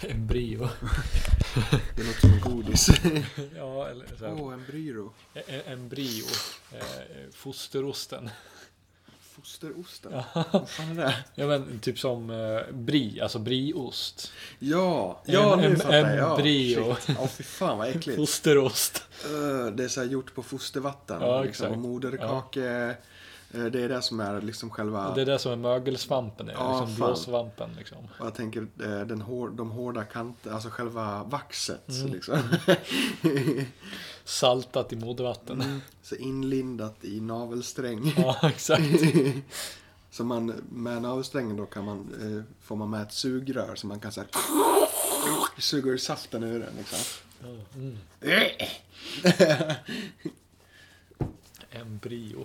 Embryo. Det låter som godis. ja, eller så Åh, här, oh, embryo. e- e- embryo. Eh, fosterosten. Fosterosten. Ja. Vad fan är det? ja, men typ som eh, brie, alltså brieost. Ja, ja Em- nu fattar jag. Ja, shit. Ja, fy fan vad äckligt. Fosterost. Uh, det är så här gjort på fostervatten. Ja, liksom, exakt. och moderkake. eh, Det är det som är liksom själva... Det är det som är mögelsvampen, är, Ja, liksom blåsvampen. Liksom. Och jag tänker eh, den hår, de hårda kanterna, alltså själva vaxet. Mm. Liksom. Saltat i modervatten. Mm. Så inlindat i navelsträng. Ja, exakt. Så man, med navelsträngen då kan man, eh, får man med ett sugrör så man kan så här, suga ur saften ur den liksom. Mm. Embryo.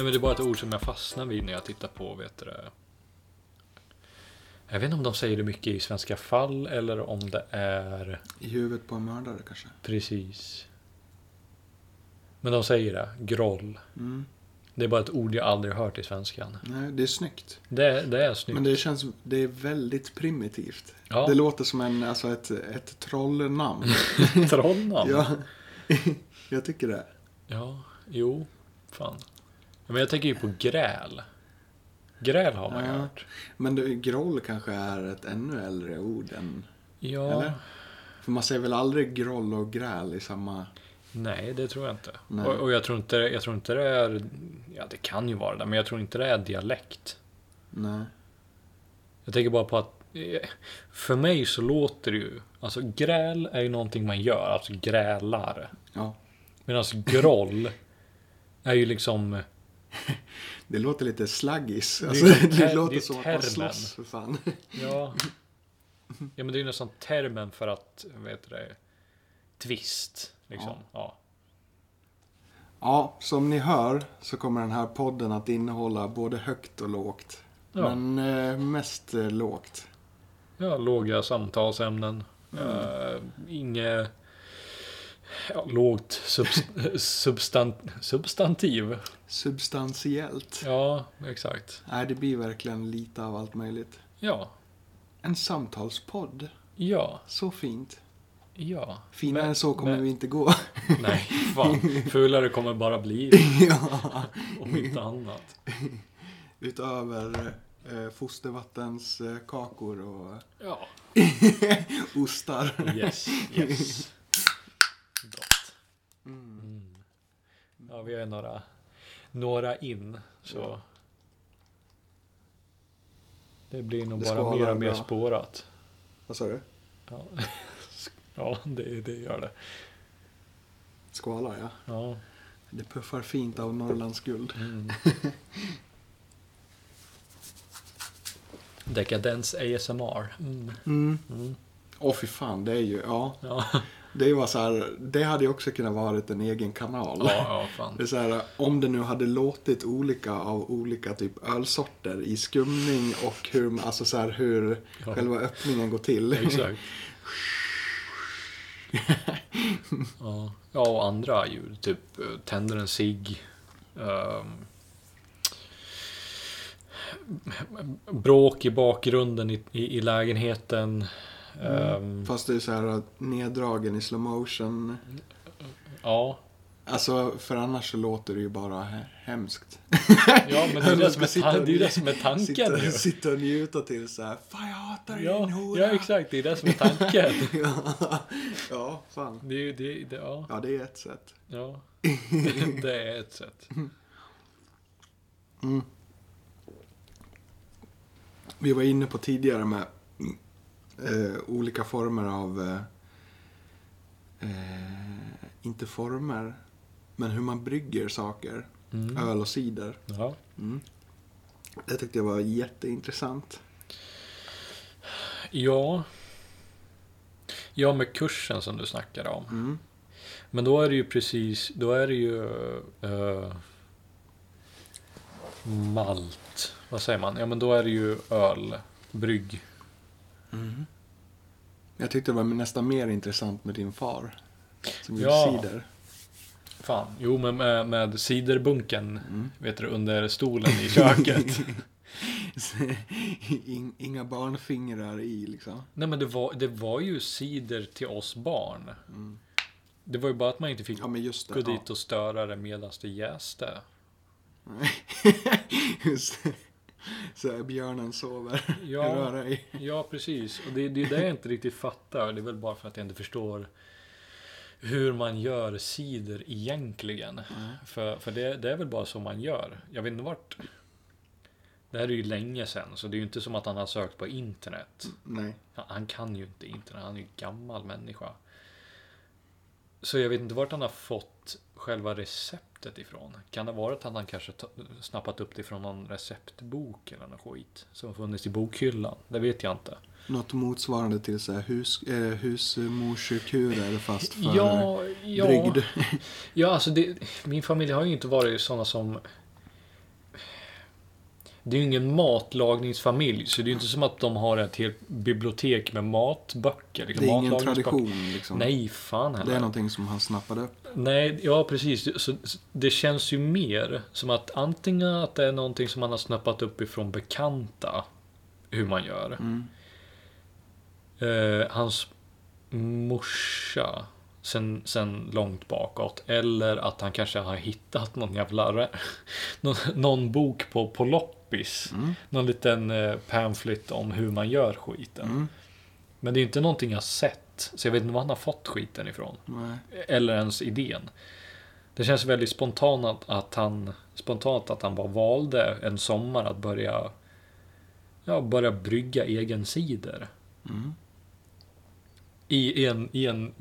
Nej men det är bara ett ord som jag fastnar vid när jag tittar på, vet du. Jag vet inte om de säger det mycket i Svenska fall eller om det är I huvudet på en mördare kanske. precis. Men de säger det, groll. Mm. Det är bara ett ord jag aldrig hört i svenskan. Nej, det är snyggt. Det, det är snyggt. Men det känns, det är väldigt primitivt. Ja. Det låter som en, alltså ett, ett trollnamn. Trollnamn. ja, jag tycker det. Ja, jo, fan. Men jag tänker ju på gräl. Gräl har man ju Ja. hört. Men det, groll kanske är ett ännu äldre ord än... Ja, Eller? För man säger väl aldrig groll och gräl i samma... nej det tror jag inte. Och, och jag, tror inte jag tror inte det är, ja det kan ju vara det, men jag tror inte det är dialekt. Nej. Jag tänker bara på att för mig så låter det ju, alltså gräl är ju någonting man gör, alltså grälar. Ja. Medan groll är ju liksom, Det låter lite slaggis. Alltså, ju det, ter- låter det som att termen. man slåss för fan. ja. Ja men det är ju nästan termen för att, heter det, twist. Liksom. Ja. Ja, som ni hör så kommer den här podden att innehålla både högt och lågt. Ja. Men eh, mest eh, lågt. Ja, låga samtalsämnen. Uh, inget... Ja, lågt subst substan substantiv. Substantiellt. Ja, exakt. Nej, det blir verkligen lite av allt möjligt. Ja, En samtalspodd. ja, Så fint. ja. Finare än så kommer men- vi inte gå. Nej, fan. Fulare kommer bara bli ja. om inte annat. Utöver eh, fostervattens eh, kakor och Ja, ostar. yes, yes. Gott. Mm. Ja, vi har några, några in, så. Ja. Det blir nog Det bara mer och mer bra. spårat. Vad sa du? Ja, ja det, det gör det. Skvalar, ja. Ja. Det puffar fint av Norrlands guld. Mm. Dekadens ASMR. Mm. Mm. Mm. Åh fy fan, det är ju, ja. Ja. Det var så här, det hade ju också kunnat varit en egen kanal. ja, ja, fan. Det är så här, om det nu hade låtit olika av olika typ ölsorter i skumning och hur, alltså så här, hur Ja. själva öppningen går till. Exakt. ja. ja, och andra ljud. Typ eh, tänder en cigg. ehm, bråk i bakgrunden i, i, i lägenheten. Ehm, Fast det är så här neddragen i slow motion. ja. Alltså, för annars så låter det ju bara he- hemskt. ja, men det är det som är, det är, det som är tanken sitta, ju. sitta och njuta till så här, fan jag hatar dig din Ja, hora. ja, exakt. Det är det som är tanken. ja, ja, fan. Det är det, det, ja. Ja, det är ett sätt. Ja, det är ett sätt. Mm. Vi var inne på tidigare med eh, olika former av, eh, eh, inte former, men hur man brygger saker. Mm. Öl och cider. Ja. Mm. Det tyckte jag var jätteintressant. ja. Ja, med kursen som du snackade om. Mm. Men då är det ju precis, då är det ju eh, malt. Vad säger man? Ja men då är det ju öl, brygg. Jag tyckte det var nästan mer intressant med din far. Som gjorde Ja. cider. Fan, jo men med, med ciderbunken, Mm. vet du, under stolen i köket. In, inga barnfingrar i liksom. Nej men det var, det var ju cider till oss barn. Det var ju bara att man inte fick Ja det. gå dit och störa det medan det jäste. Ja. just det. Så björnen sover. Ja. Röra i. Ja, precis. Och det, det är det jag inte riktigt fattar. Det är väl bara för att jag inte förstår hur man gör cider egentligen. För, för det, det är väl bara så man gör. Jag vet inte vart... Det här är ju länge sedan, så det är ju inte som att han har sökt på internet. Nej. Han, han kan ju inte internet, han är ju en gammal människa. Så jag vet inte vart han har fått själva receptet ifrån. Kan det vara att han kanske snappat upp det från någon receptbok eller något skit som funnits i bokhyllan? Det vet jag inte. Något motsvarande till så här hus, eh, husmorskurer fast för Ja, ja. brygd. Ja, alltså det, min familj har ju inte varit sådana som... Det är ju ingen matlagningsfamilj, så det är ju inte som att de har ett helt bibliotek med matböcker. liksom, Det är ingen tradition liksom. Nej, fan heller. Det är någonting som han snappade upp. Nej, ja precis. Så, det känns ju mer som att antingen att det är någonting som man har snappat upp ifrån bekanta, hur man gör. Mm. Eh, hans morsa, sen, sen långt bakåt. Eller att han kanske har hittat någon jävla... någon, någon bok på, på loppis. Mm. Någon liten eh, om hur man gör skiten. Mm. Men det är inte någonting jag sett. Så jag vet inte var han har fått skiten ifrån. Nej. Eller ens idén. Det känns väldigt spontant att, att han spontant att han bara valde en sommar att börja ja, börja brygga egen cider. Mm. I en, i en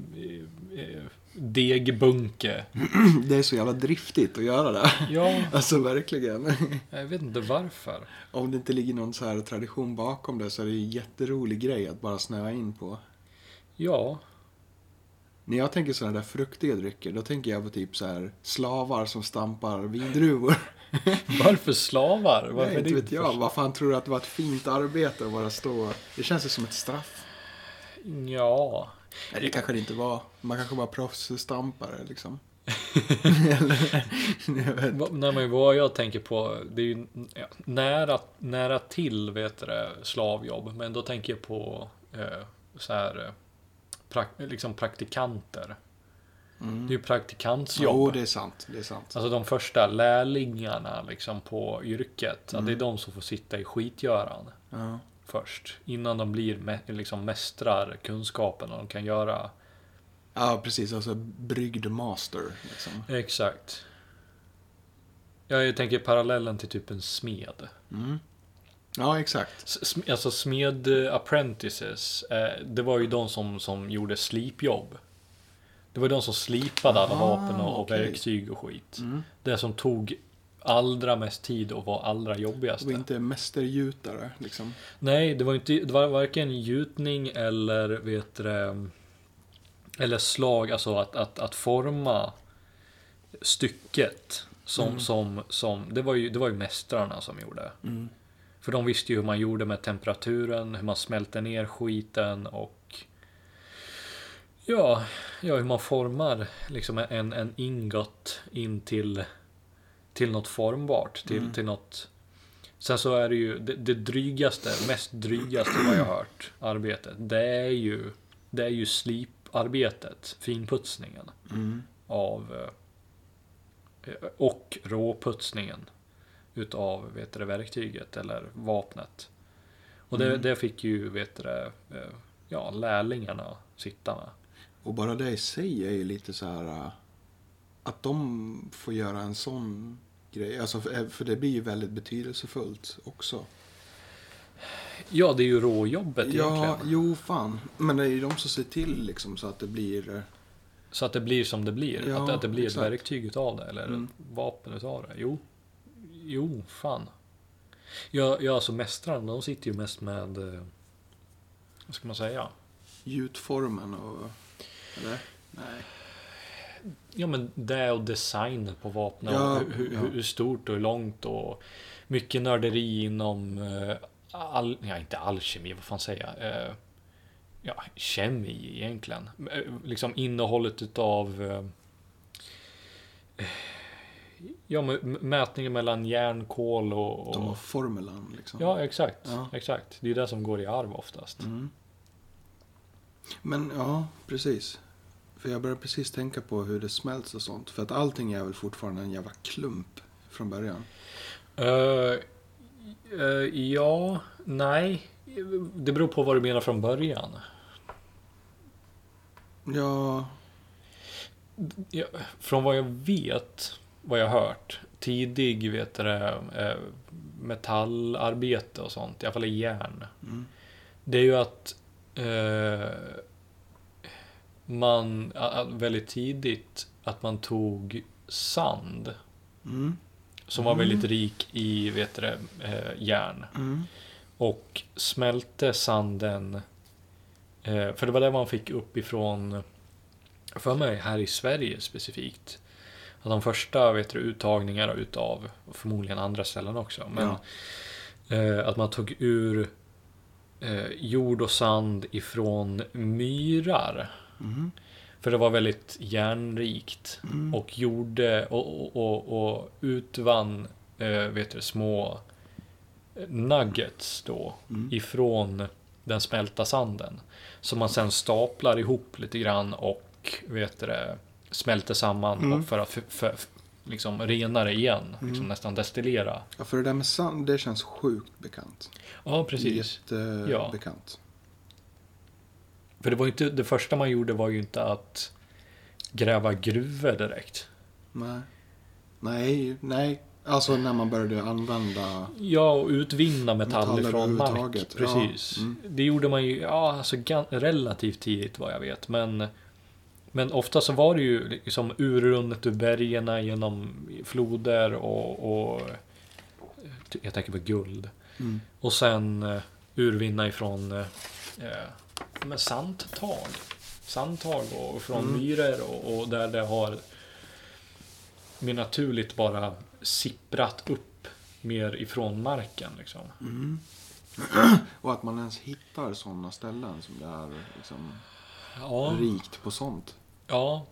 degbunke. Det är så jävla driftigt att göra det. Ja, Alltså verkligen. jag vet inte varför. Om det inte ligger någon så här tradition bakom det så är det en jätterolig grej att bara snöa in på. Ja, När jag tänker sådana där fruktiga drycker, då tänker jag på typ så här slavar som stampar vindruvor. varför slavar? Varför Nej, inte vet jag. Vad fan tror du att det var ett fint arbete att bara stå... Det känns ju som ett straff. Ja, Nej, det kanske det inte var. Man kanske var proffsstampare liksom. Eller, Nej, men vad jag tänker på, det är ju nära, nära till vet det, slavjobb. Men då tänker jag på eh, så här, eh, prak, liksom praktikanter. Mm. Det är ju praktikantsjobb. Jo, det är sant. Det är sant. Alltså de första lärlingarna liksom på yrket. Att det är Mm. de som får sitta i skitgöran Ja. Först. Innan de blir liksom mästrar kunskapen och de kan göra ja, precis. Alltså brygdmaster. Liksom. Exakt. Ja, jag tänker parallellen till typ en smed. Mm. Ja, exakt. S- Alltså smed eh, apprentices, det var ju de som, som gjorde slipjobb. Det var de som slipade alla Ah, vapen och, okej. verktyg och skit. Mm. Det som tog allra mest tid och var allra Det jobbigast. var inte mästergjutare liksom. Nej, det var inte, det var varken gjutning eller vet du, det, eller slag, alltså att, att, att forma stycket som, Mm. som, som det var ju, det var ju mästrarna som gjorde. Mm. För de visste ju hur man gjorde med temperaturen, hur man smälte ner skiten och ja, ja hur man formar liksom en, en ingot in till, till något formbart, till, Mm. till något Sen så är det ju det, det drygaste, mest drygaste vad jag har hört, arbetet. Det är ju, det är ju sliparbetet, finputsningen Mm. av eh, och råputsningen utav vet du, verktyget eller vapnet. Och det, Mm. det fick ju vet du, eh, ja, lärlingarna sitta med. Och bara det i sig är ju lite så här... äh, Att de får göra en sån grej. Alltså, för, för det blir ju väldigt betydelsefullt också. Ja, det är ju råjobbet Ja, egentligen. jo fan. Men det är ju de som ser till liksom så att det blir... äh, Så att det blir som det blir. Ja, att, att det blir exakt. ett verktyg utav det eller Mm. ett vapen utav det. Jo, jo, fan. Ja, ja alltså mästrarna, de sitter ju mest med, eh, vad ska man säga? Gjutformen och... Eller? Nej. Ja men det och designen på vapnen. Ja, och hur, ja. hur, stort och hur långt och mycket nörderi inom eh, all, ja inte alkemi, vad fan säger jag? Eh, ja, kemi egentligen. Eh, Liksom innehållet utav Ja, men mätningen mellan järn, kol och... De har och formulan liksom. ja, exakt. Ja. Exakt. Det är det som går i arv oftast. Mm. Men ja, precis. För jag började precis tänka på hur det smälts och sånt. För att allting är väl fortfarande en jävla klump från början. Eh, eh, ja, nej. Det beror på vad du menar från början. Ja, Ja, från vad jag vet, vad jag har hört, tidig vet det, eh, metallarbete och sånt, i alla fall i järn. mm. Det är ju att eh, man väldigt tidigt att man tog sand Mm. som var Mm. väldigt rik i vet du, det, eh, järn Mm. och smälte sanden. Eh, för det var det man fick upp ifrån, för mig här i Sverige specifikt. Att de första vet du, uttagningarna utav, och förmodligen andra ställen också, men eh, att man tog ur jord och sand ifrån myrar. Mm. För det var väldigt järnrikt. Mm. Och gjorde och, och, och, utvann eh, vet du, små nuggets då Mm. ifrån den smälta sanden. Som man sen staplar ihop lite grann och vet du, smälter samman Mm. och för att för, för, liksom rena det igen. Liksom Mm. nästan destillera. Ja, för det där med sand, det känns sjukt bekant. Ja, precis. Jättebekant. För det var inte, det första man gjorde var ju inte att gräva gruvor direkt. Nej. Nej, nej. Alltså när man började använda... Ja, och utvinna metall Metaller från mark. Precis. ja, mm. Det gjorde man ju ja, alltså, relativt tidigt vad jag vet. Men, men ofta så var det ju liksom urrunnet ur bergen genom floder och, och jag tänker på guld. Mm. Och sen uh, urvinna ifrån uh, med sandtag. Sandtag och från Mm. myror och, och där det har mer naturligt bara sipprat upp mer ifrån marken. Liksom. Mm. Och att man ens hittar sådana ställen som det är liksom Ja, rikt på sånt. ja,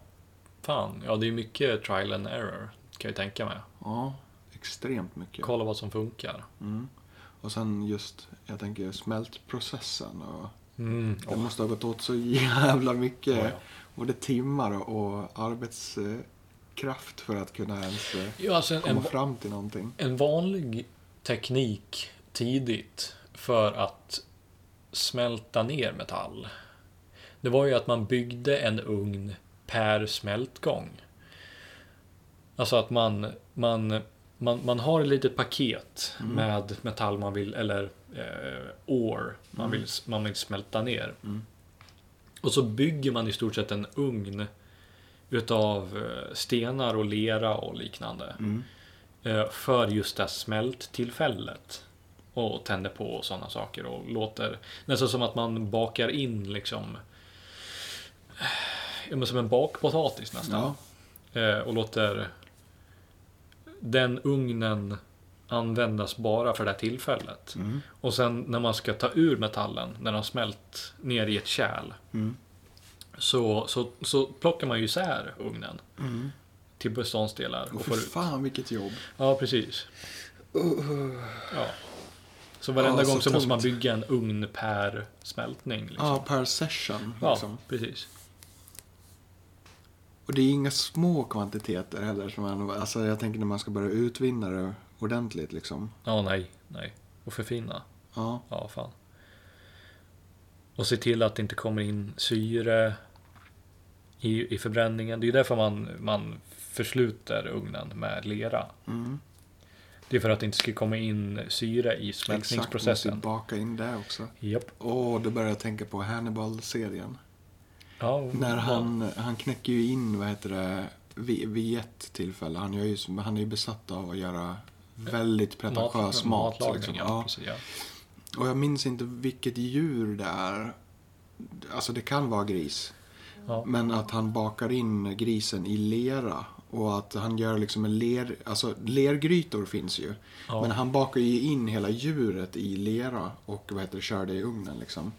fan. Ja, det är mycket trial and error kan jag tänka mig. Ja, extremt mycket. Kolla vad som funkar. Mm. Och sen just, jag tänker smältprocessen. Och Mm. det måste ha gått åt så jävla mycket. Ja, ja. Både timmar och arbetskraft för att kunna ens eh, Ja, alltså en, komma en, fram till någonting. en vanlig teknik tidigt för att smälta ner metall. Det var ju att man byggde en ugn per smältgång. Alltså att man, man, man, man har ett litet paket Mm. med metall man vill, eller eh, ore man, Mm. vill, man vill smälta ner. Mm. Och så bygger man i stort sett en ugn utav eh, stenar och lera och liknande. Mm. Eh, för just det smälttillfället. Och tänder på och sådana saker och låter nästan som att man bakar in liksom ja, men som en bakpotatis nästan. Ja. Eh, och låter den ugnen användas bara för det här tillfället. Mm. Och sen när man ska ta ur metallen, när den har smält ner i ett kärl, Mm. så, så, så plockar man ju isär ugnen Mm. till beståndsdelar Och och för får ut. fan vilket jobb. Ja, precis. Ja. Så varenda Ja, så gång så måste man tungt. bygga en ugn per smältning. Liksom. Ja, per session. Ja, Liksom. precis. Och det är inga små kvantiteter heller. Som man, alltså jag tänker när man ska börja utvinna det ordentligt liksom. Ja, nej, nej. Och förfina. Ja. Ja, fan. Och se till att det inte kommer in syre i, i förbränningen. Det är ju därför man, man försluter ugnen med lera. Mm. Det är för att det inte ska komma in syre i Exakt, måste smältningsprocessen. baka in det också. Japp. Åh, då börjar jag tänka på Hannibal-serien. Ja, När ja. han, han knäcker ju in, vad heter det, vid, vid ett tillfälle. Han, gör ju, han är ju besatt av att göra väldigt pretentiös mat. matlagning, liksom. ja, Ja. precis, ja. Och jag minns inte vilket djur det är. Alltså det kan vara gris. Ja. Men att han bakar in grisen i lera. Och att han gör liksom en ler... Alltså lergrytor finns ju. Ja. Men han bakar ju in hela djuret i lera och vad heter det, kör det i ugnen liksom.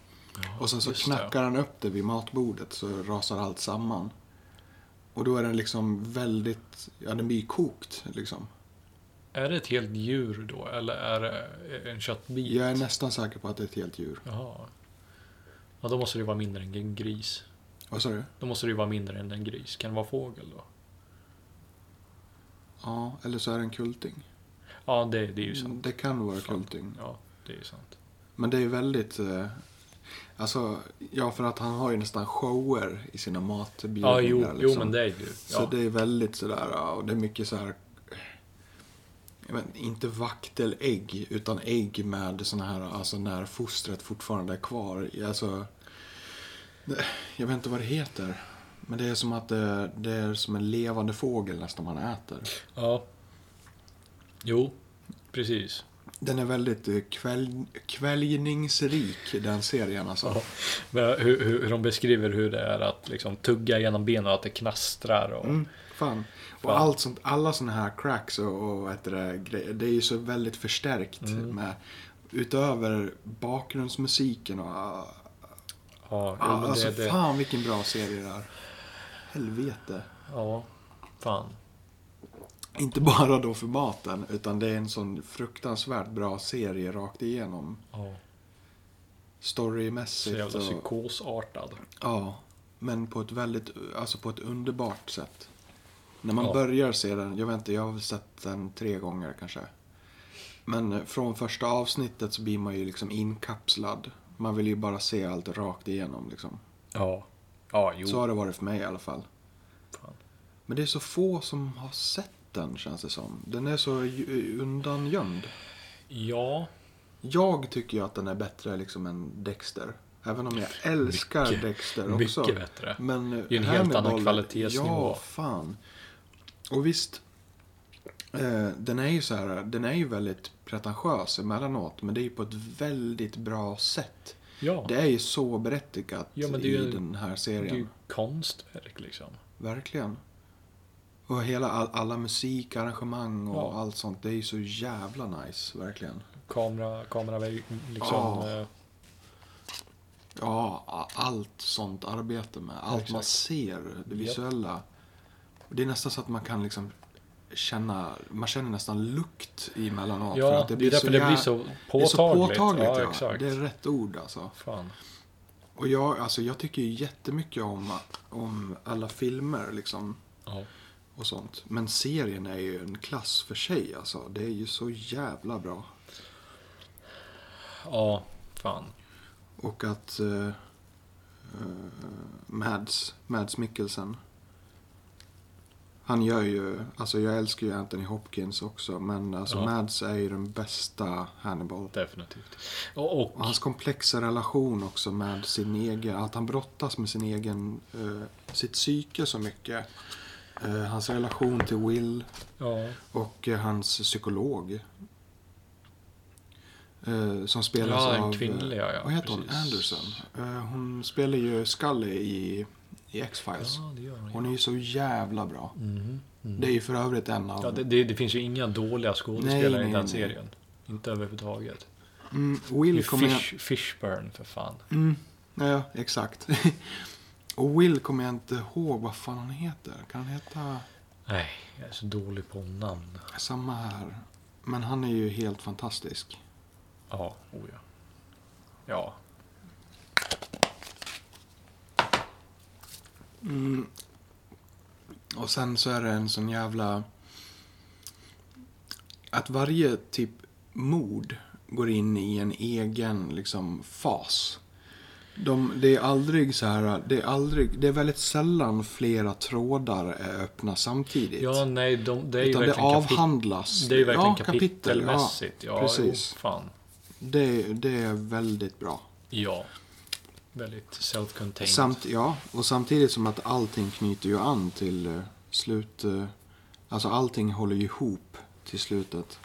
och sen så just det. knackar han upp det vid matbordet så rasar allt samman. Och då är den liksom väldigt, ja den blir kokt liksom. Är det ett helt djur då, eller är det en köttbit? Jag är nästan säker på att det är ett helt djur. Jaha. Ja, då måste det vara mindre än en gris. Vad sa du? Då måste det ju vara mindre än en gris. Kan det vara fågel då? Ja, eller så är det en kulting. Ja, det, det är ju sant. Det kan vara Fan. kulting. Ja, det är ju sant. Men det är väldigt... Eh, alltså, ja för att han har ju nästan shower i sina matbjudningar. Ja, jo, liksom. jo men det är ju... Så Ja. det är väldigt sådär, och det är mycket så här... Jag vet, inte vaktelägg, utan ägg med såna här, alltså när fostret fortfarande är kvar. Alltså, jag vet inte vad det heter. Men det är som att det, det är som en levande fågel nästan man äter. ja. Jo, precis. Den är väldigt eh, kväll, kväljningsrik, den serien alltså. Ja. Men hur, hur, hur de beskriver hur det är att liksom tugga genom benen och att det knastrar. Och, Mm, fan. Och allt sånt, alla såna här cracks och, och det, grejer, det är ju så väldigt förstärkt Mm. med utöver bakgrundsmusiken och ja, jo, ah, men alltså det, det, fan vilken bra serie det är. Helvete. Ja, fan. Inte bara då för maten, utan det är en sån fruktansvärt bra serie rakt igenom. Ja, så Storymässigt jävla och, psykosartad. Ja, men på ett väldigt, alltså på ett underbart sätt. När man Ja. börjar se den, jag vet inte, jag har väl sett den tre gånger kanske. Men eh, från första avsnittet så blir man ju liksom inkapslad. Man vill ju bara se allt rakt igenom liksom. Ja, ja jo. Så har det varit för mig i alla fall. Fan. Men det är så få som har sett den känns det som. Den är så ju- undangömd. Ja, Jag tycker ju att den är bättre liksom än Dexter. Även om jag älskar Mycket- Dexter också. mycket bättre. Men Det är en helt annan kvalitetsnivå. Ja, fan. Och visst, eh, den är ju så här, den är ju väldigt pretentiös emellanåt, men det är ju på ett väldigt bra sätt. ja. Det är ju så berättigat Ja, i ju- den här det är serien. ju konstverk liksom. Verkligen. Och hela all, alla musikarrangemang och Ja. allt sånt, det är ju så jävla nice, verkligen. Kamera, kamera liksom. Ja. eh, Ja, allt sånt arbete med. Allt Exakt. man ser, det visuella. Det är nästan så att man kan liksom känna, man känner nästan lukt emellanåt. för Ja, att det, är blir därför så det jä- blir så Det är påtagligt. så påtagligt, ja, ja. Det är rätt ord alltså. Fan. Och jag, alltså, jag tycker ju jättemycket om, om alla filmer liksom. Ja. Och sånt. Men serien är ju en klass för sig alltså. Det är ju så jävla bra. ja, fan. Och att eh, eh, Mads, Mads Mikkelsen. Han gör ju, alltså jag älskar ju Anthony Hopkins också. Men alltså Ja. Mads är ju den bästa Hannibal. Definitivt. Och, och Och hans komplexa relation också med sin egen, att han brottas med sin egen, eh, sitt psyke så mycket. Eh, hans relation till Will ja, och eh, hans psykolog. Som spelas Ja, den av... kvinnliga, ja, Vad heter hon? precis. Anderson. Eh, hon spelar ju Scully i, i X-Files. ja, gör. Hon är ju så jävla bra. Mhm, mhm. Det är ju för övrigt en av... Ja, det, det, det finns ju inga dåliga skådespelare Nej, i nej, den nej. serien. Inte överhuvudtaget. mm, Will kommer jag... Fish, Fishburne för fan. Mm, ja, exakt. och Will kommer jag inte ihåg vad fan han heter. Kan han heta Nej, jag är så dålig på namn. samma här? Men han är ju helt fantastisk. Ja, oh ja. Ja, Mm. Och sen så är det en sån jävla... Att varje typ mord går in i en egen liksom fas. De, det är aldrig så här, det är aldrig, det är väldigt sällan flera trådar är öppna samtidigt. ja nej, de, det är ju Utan det verkligen kapit- avhandlas. Det är ju verkligen ja, kapitel, kapitelmässigt. Ja, precis. Jo, fan. Det, det är väldigt bra. Ja. Väldigt self-contained. Samt, ja, och samtidigt som att allting knyter ju an till eh, slut. eh, alltså allting håller ju ihop till slutet.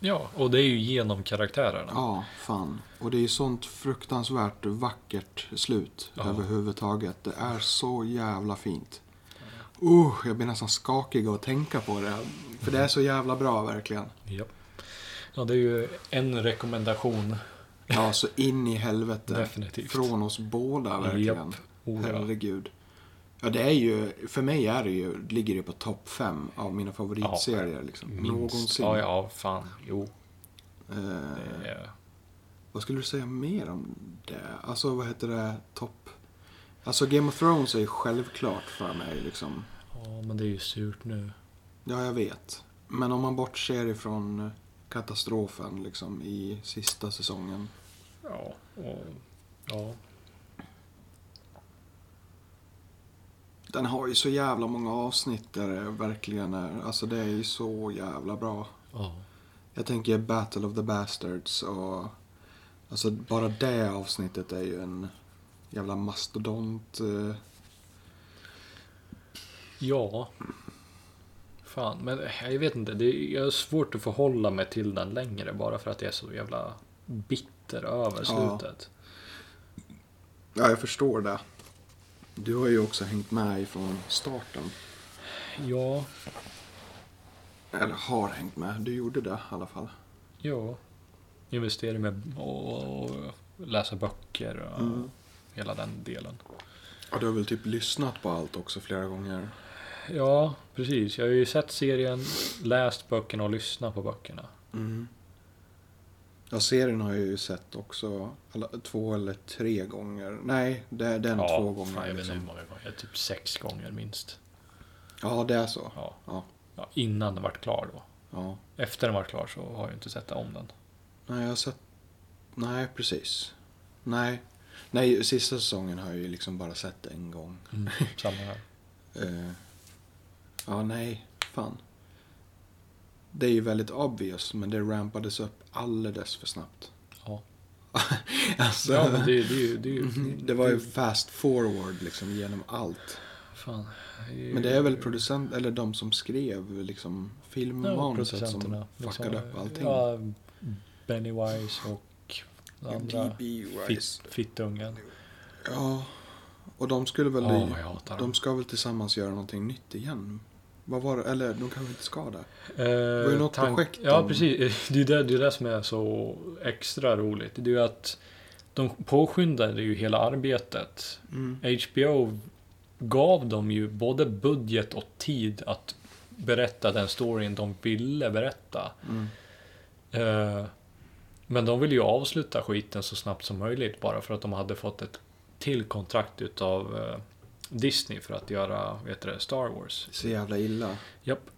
Ja, och det är ju genom karaktärerna. Ja, fan. Och det är ju sånt fruktansvärt vackert slut Ja. överhuvudtaget. Det är så jävla fint. Uh, jag blir nästan skakig att tänka på det. För det är så jävla bra verkligen. Japp. Ja, det är ju en rekommendation. Ja, så in i helvete. Definitivt. Från oss båda verkligen. Oh, ja. Herregud. Ja, det är ju, för mig är det ju, ligger det på topp fem av mina favoritserier liksom. Minst. Någonsin. Ja, ja, fan. Jo. Eh, är... Vad skulle du säga mer om det? Alltså vad heter det? Topp? Alltså Game of Thrones är ju självklart för mig liksom. Ja, men det är ju surt nu. Ja, jag vet. Men om man bortser ifrån katastrofen liksom i sista säsongen. Ja, och... Ja. Den har ju så jävla många avsnitt där det verkligen är, alltså det är ju så jävla bra. Ja. Jag tänker Battle of the Bastards och alltså bara det avsnittet är ju en jävla mastodont. eh, Ja. Fan, men jag vet inte. Det är, jag har svårt att förhålla mig till den längre bara för att jag är så jävla bitter över Ja. slutet. Ja, jag förstår det. Du har ju också hängt med ifrån starten. Ja, Eller har hängt med. Du gjorde det i alla fall. ja. Investera med och, och läsa böcker och Mm. hela den delen. Och du har väl typ lyssnat på allt också flera gånger? Ja, precis. Jag har ju sett serien, läst böckerna och lyssnat på böckerna. Mm. Ja, serien har jag ju sett också alla, två eller tre gånger. Nej, det den två gånger. Fan, jag vet inte hur liksom. många gånger. Typ sex gånger minst. Ja, det är så. Ja. Ja. Ja, innan den vart klar då. Ja. Efter den vart klar så har jag inte sett om den. Nej, jag har sett... Nej, precis. Nej. Nej, sista säsongen har jag ju liksom bara sett en gång. Samma här. Ja, nej. Fan. Det är ju väldigt obvious, men det rampades upp alldeles för snabbt. Ja. alltså, Ja, men det, det, det, ju- det var ju fast forward liksom genom allt. Fan. Men det är väl producent, eller de som skrev liksom ja, filmmanuset som producenterna. fuckade liksom, upp allting. Ja, Benny Wise och den andra fittungen. Ja, och de skulle väl... Ja, hatar de ska väl tillsammans göra någonting nytt igen? Vad var det? Eller de kanske inte ska det? Det var ju något projekt Ja, om- precis. Det är det, det är det som är så extra roligt. Det är ju att de påskyndade ju hela arbetet. Mm. HBO gav dem ju både budget och tid att berätta den storyn de ville berätta. Mm. Eh, Men de ville ju avsluta skiten så snabbt som möjligt bara för att de hade fått ett till kontrakt utav eh, Disney för att göra, vet du Star Wars. Så jävla illa. Japp.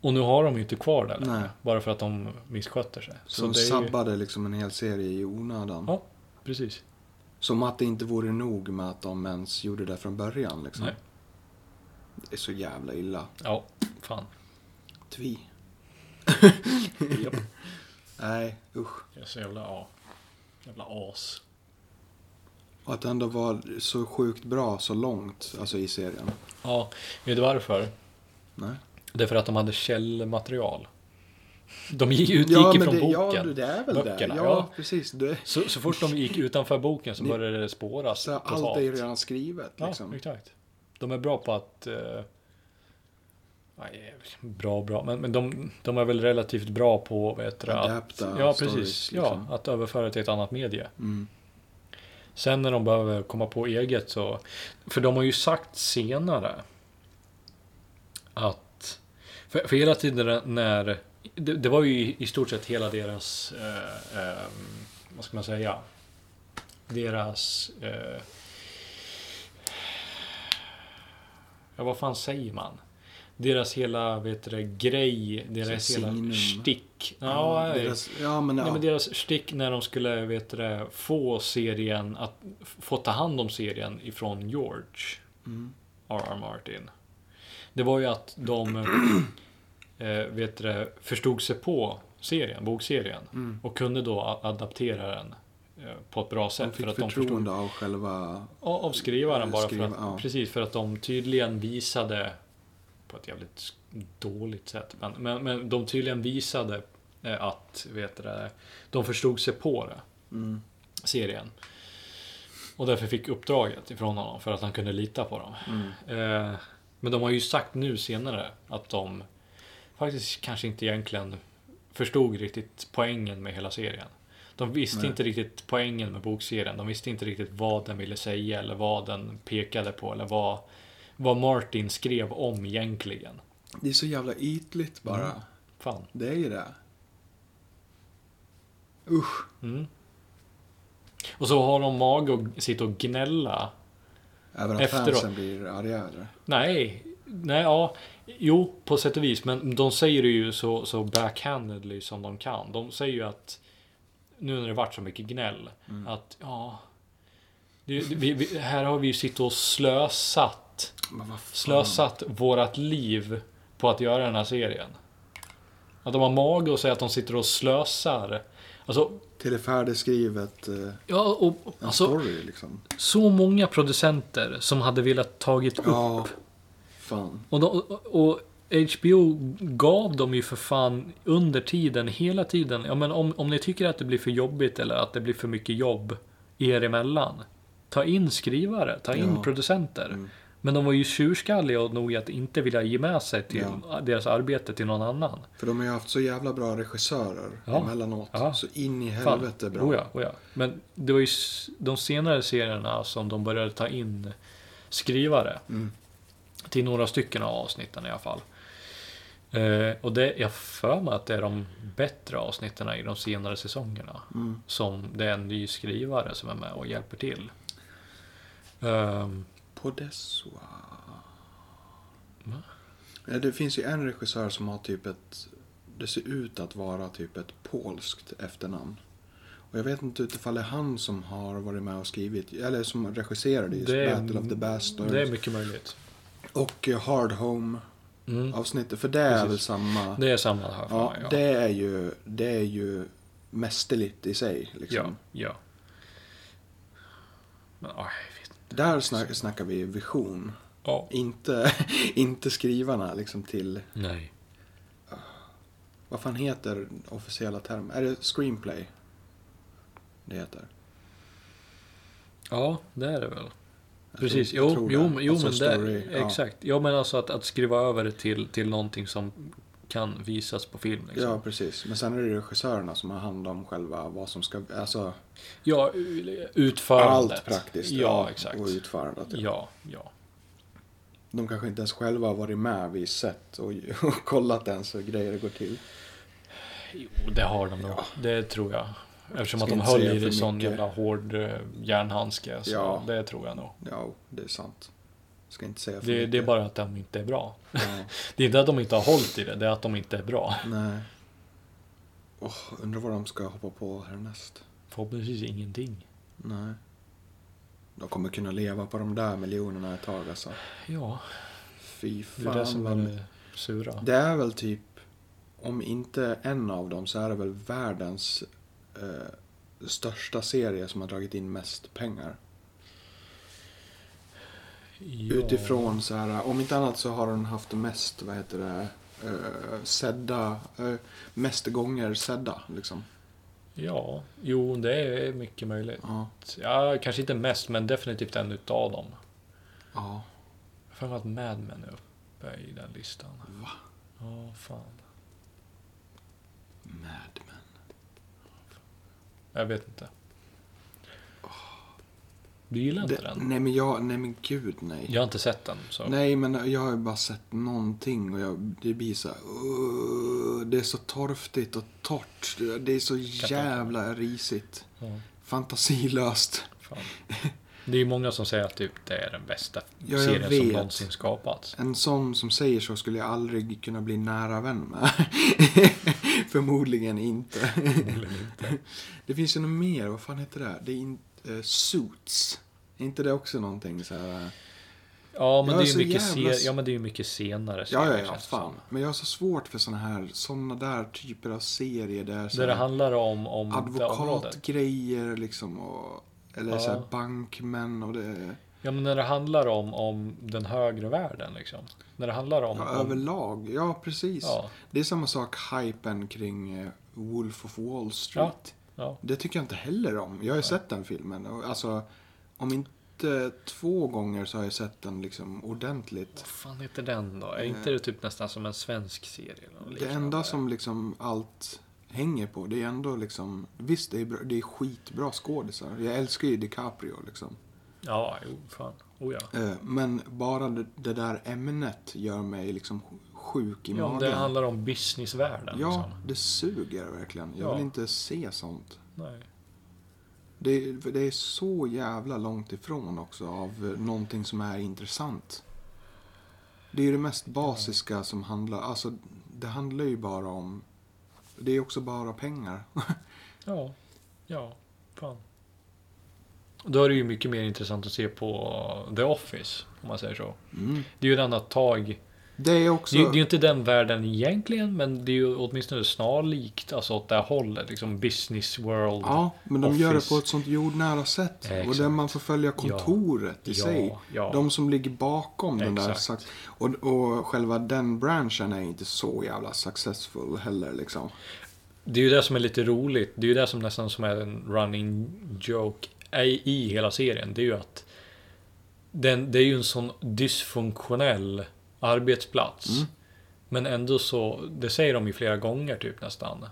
Och nu har de ju inte kvar det längre, bara för att de missköter sig. Så, Så, de är ju, sabbade liksom en hel serie i onödan. Ja. precis. Som att det inte vore nog med att de ens gjorde det från början liksom. Nej. Det är så jävla illa. Ja, fan. Tvi. Japp. Nej, usch. Jag är så jävla, ja. Jävla as. Och att det ändå var så sjukt bra så långt, alltså i serien. Ja, vet du varför? Nej. Det är för att de hade källmaterial. De gick utgick men ifrån det, boken. Ja, det är väl Böckerna, det. Ja, ja. precis. Det, Så, så fort de gick utanför boken så Ni- började det spåras så allt totalt. är ju redan skrivet Ja, liksom. exakt. De är bra på att... Eh, nej, bra bra, men, men de, de är väl relativt bra på vad heter det, att, Adapta Ja, stories, precis. liksom. Ja, att överföra till ett annat medie. Mm. Sen när de behöver komma på eget så... För de har ju sagt senare att... För, för hela tiden när... Det, det var ju i, stort sett hela deras... Eh, eh, vad ska man säga? Deras... Eh, ja, vad fan säger man? Deras hela, vet du grej, deras Så hela stick. Ja, Ja, deras, ja, men, ja. Nej, men deras stick när de skulle vet du, få serien att få ta hand om serien ifrån George Mm. R.R. Martin. Det var ju att de eh, vet du, förstod sig på serien, bokserien Mm. och kunde då adaptera den eh, på ett bra De sätt. fick för att de förstod förtroende av själva... Av skrivaren bara Skriva, för att, ja. precis för att de tydligen visade på ett jävligt dåligt sätt. Men, men, men de tydligen visade eh, att, vet du det, de förstod sig på det, Mm. serien. Och därför fick uppdraget ifrån honom, för att han kunde lita på dem. Mm. Eh, men de har ju sagt nu senare att de faktiskt kanske inte egentligen förstod riktigt poängen med hela serien. De visste Nej. inte riktigt poängen med bokserien. De visste inte riktigt vad den ville säga eller vad den pekade på eller vad, vad Martin skrev om egentligen. Det är så jävla ytligt bara. Mm. Fan. Det är ju det. Usch. Mm. Och så har de mage att sitta och gnälla. Även att Efteråt. fansen blir argare. Nej, nej, ja. Jo, på sätt och vis. Men de säger det ju så, så backhandedly som de kan. De säger ju att nu när det varit så mycket gnäll. Mm. Att ja. Det, vi, vi, här har vi ju suttit och slösat. Slösat vårat liv på att göra den här serien. Att de har mage att säga att de sitter och slösar. Alltså, Till det färdigskrivet. Eh, ja, och en alltså, story liksom. så många producenter som hade velat tagit upp Ja. Fan. Och, de, och HBO gav dem ju för fan under tiden, hela tiden. Ja, men om, om ni tycker att det blir för jobbigt eller att det blir för mycket jobb er emellan. Ta in skrivare, ta in Ja. producenter. Mm. Men de var ju tjurskalliga och nog att inte vilja ge med sig till Ja. deras arbete till någon annan. För de har ju haft så jävla bra regissörer Ja. emellanåt. Ja. Så in i Fan. helvete bra. Oh ja, oh ja. Men det var ju de senare serierna som de började ta in skrivare. Mm. Till några stycken av avsnitten i alla fall. Eh, och det, jag för mig att det är de bättre avsnitten i de senare säsongerna. Mm. Som det är en ny skrivare som är med och hjälper till. Ehm, Podessoa. Va? Ja, Det finns ju en regissör som har typ ett... Det ser ut att vara typ ett polskt efternamn. Och jag vet inte utifall det är han som har varit med och skrivit, eller som regisserade just det, Battle of the Bastards. det är mycket möjligt. Och eh, Hard Home Mm. avsnittet, för det är Precis. väl samma... Det är samma här för ja, mig. Ja. det är ju, det är ju mästerligt i sig. ja, Liksom. ja. Men, aj. Där snack, snackar vi vision. Ja. Inte, inte skrivarna liksom till, Nej. vad fan heter officiella term? Är det screenplay? Det heter. Ja, det är det väl. Jag Precis, tror- jo, jo, det. jo Alltså men story, det, ja. exakt. Ja men alltså att, att skriva över det till, till någonting som kan visas på film. Liksom. Ja, precis. Men sen är det regissörerna som har hand om själva vad som ska, alltså Ja, utförandet. allt praktiskt. Ja, exakt. Och utförandet. Ja. Ja, ja. De kanske inte ens själva har varit med vid set och, och kollat ens hur grejer går till. Jo, det har de nog. Ja. Det tror jag. Eftersom Ska att de höll i det sån mycket. jävla hård eh, järnhandske. Så Ja. det tror jag nog. Ja, det är sant. Ska inte säga för Det, mycket. det är bara att de inte är bra. Ja, Det är inte att de inte har hållit i det, det är att de inte är bra. nej. Åh, undrar vad de ska hoppa på härnäst. Förhoppningsvis ingenting. Nej. De kommer kunna leva på de där miljonerna ett tag alltså. Ja, Fy det är fan det som är det sura. Det är väl typ, om inte en av dem så är det väl världens eh, största serie som har dragit in mest pengar. Ja. Utifrån så här, om inte annat så har den haft mest, vad heter det, eh, sedda, eh, mest gånger sedda liksom. Ja, jo det är mycket möjligt. Ja. Ja, kanske inte mest, men definitivt en utav dem. Ja. Jag har att Mad Men är uppe i den listan. Va? Ja, fan. Mad Men. Jag vet inte. Du gillar inte den? nej men jag, nej men gud nej. Jag har inte sett den. Så. Nej men jag har ju bara sett någonting och jag, det blir så här, "Åh", Det är så torftigt och torrt. Det är så jävla risigt. Ja, Fantasilöst. fan. Det är många som säger att typ, det är den bästa Ja, serien som vet. någonsin skapats. En sån som säger så skulle jag aldrig kunna bli nära vän med. Förmodligen inte. Förmodligen inte. Det finns ju något mer, vad fan heter det? Det är inte Suits. Är inte det också någonting så här? Ja, men Jag det är är mycket, jävla se- s- ja, men det är ju mycket senare Ja, ja, ja, fan. Men jag har så svårt för såna här, såna där typer av serier där Där det handlar om, om advokatgrejer liksom och eller Ja. så här bankmän och det. Ja, men när det handlar om, om den högre världen liksom. När det handlar om... Ja, om överlag. Ja, precis. ja, Det är samma sak hypen kring eh, Wolf of Wall Street. Ja. Det tycker jag inte heller om. Jag har ju sett den filmen. Och Alltså, om inte två gånger så har jag sett den liksom ordentligt. Vad fan heter den då? Är inte det typ nästan som en svensk serie? Det enda som liksom allt hänger på, det är ändå liksom... Visst, det är, bra, det är skitbra skådisar. Jag älskar ju DiCaprio liksom. Ja, jo, fan. Oh ja. Eh, Men bara det, det där ämnet gör mig liksom sjuk i Ja, magen. det handlar om businessvärlden. Ja, Liksom. det suger verkligen. Jag Ja. vill inte se sånt. Nej. Det, det är så jävla långt ifrån också av någonting som är intressant. Det är ju det mest basiska som handlar, alltså det handlar ju bara om, det är också bara pengar. Ja, ja, fan. Då är det ju mycket mer intressant att se på The Office, om man säger så. Mm. Det är ju ett annat tag. Det är också, Det, det är ju inte den världen egentligen, men det är ju åtminstone snarlikt, alltså åt det här hållet. Liksom business world. ja, men de gör det Office. på ett sånt jordnära sätt. Ja, och exakt. där man får följa kontoret i ja, sig. ja. De som ligger bakom den där. Exakt. sak- Och, och själva den branschen är inte så jävla successful heller liksom. Det är ju det som är lite roligt. Det är ju det som nästan som är en running joke i, i hela serien. Det är ju att den, det är ju en sån dysfunktionell arbetsplats. Mm. Men ändå så, det säger de ju flera gånger typ nästan.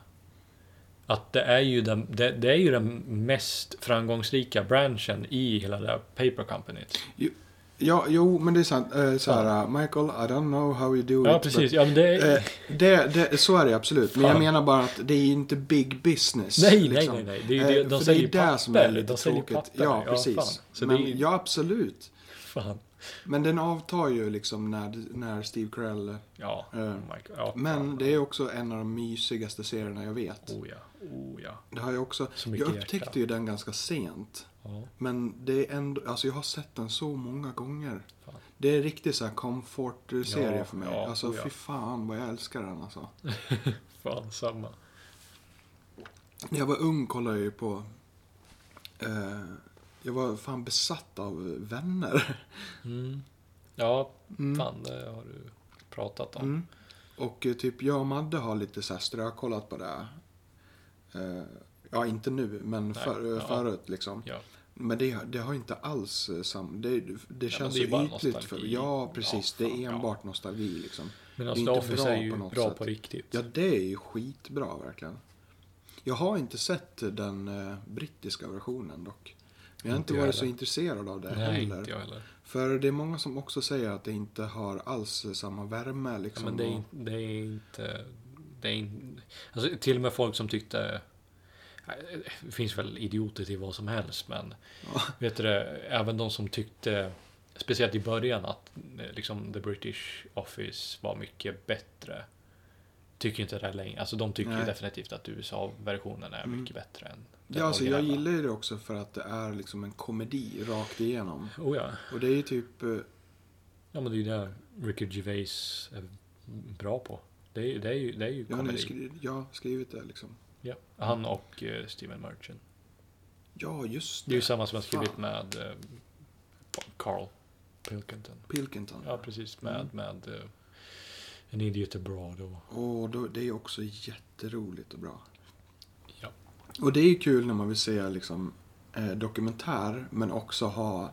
Att det är ju den, det, det är ju den mest framgångsrika branschen i hela det här paper companyt. Ja, jo, men det är sant. Eh, så här, uh, Michael, I don't know how you do Ja, it. precis. Ja, men det But, eh, det, det, så är det absolut. Men jag Fan. menar bara att det är inte big business. Nej, nej, liksom. nej, nej. Det är ju Eh, det, de det säljer är papper. det som är lite de tråkigt. papper. Ja, precis. Så men, det är, ju- Ja, absolut. fan. Men den avtar ju liksom när, när Steve Carell... Ja, Eh, oh ja Men det är också en av de mysigaste serierna jag vet. Oh ja, oh ja. Det har jag också... Jag upptäckte hjärta. ju den ganska sent. ja. Men det är ändå... Alltså jag har sett den så många gånger. Fan. Det är riktigt så här comfort-serie Ja, för mig. ja, alltså oh ja. fy fan vad jag älskar den alltså. Fan, samma. När jag var ung kollade jag ju på... Eh, jag var fan besatt av vänner. Mm. Ja, Mm. fan, det har du pratat om. Mm. Och eh, typ jag och Madde har lite så här strökollat på det. Eh, ja, inte nu, men Nej, för, ja. förut liksom. Ja. Men det, det har inte alls eh, sam... Det, det känns det är så ytligt. För, ja, precis. Ja, det fan, är ja. enbart nostalgi liksom. Men Det är alltså, inte bra är ju på något bra sätt. på riktigt. Ja, det är ju skitbra verkligen. Jag har inte sett den eh, brittiska versionen dock. Jag har inte Inte varit så intresserad av det Nej, heller. inte jag heller. För det är många som också säger att det inte har alls samma värme Ja, liksom. men det är, det är inte... Det är inte alltså, till och med folk som tyckte... Det finns väl idioter till vad som helst, men... Ja. Vet du det, även de som tyckte, speciellt i början, att liksom, The British Office var mycket bättre. Tycker inte det längre. Alltså de tycker ju definitivt att USA-versionen är Mm. mycket bättre än Ja, alltså jag gillar ju det också för att det är liksom en komedi rakt igenom. Oh ja. Och det är ju typ... eh, ja, men det är ju det Ricky Gervais är bra på. Det är, det är ju, det är ju komedi. skri jag har skrivit det liksom. Ja. Han och eh, Steven Merchant. Ja, just Det är ju det. samma som har skrivit med eh, Carl Pilkington. Pilkington. Ja, precis. Med, Mm. med eh, An Idiot Abroad och... Och då, det är också jätteroligt och bra. Ja. Och det är ju kul när man vill se liksom eh, dokumentär, men också ha...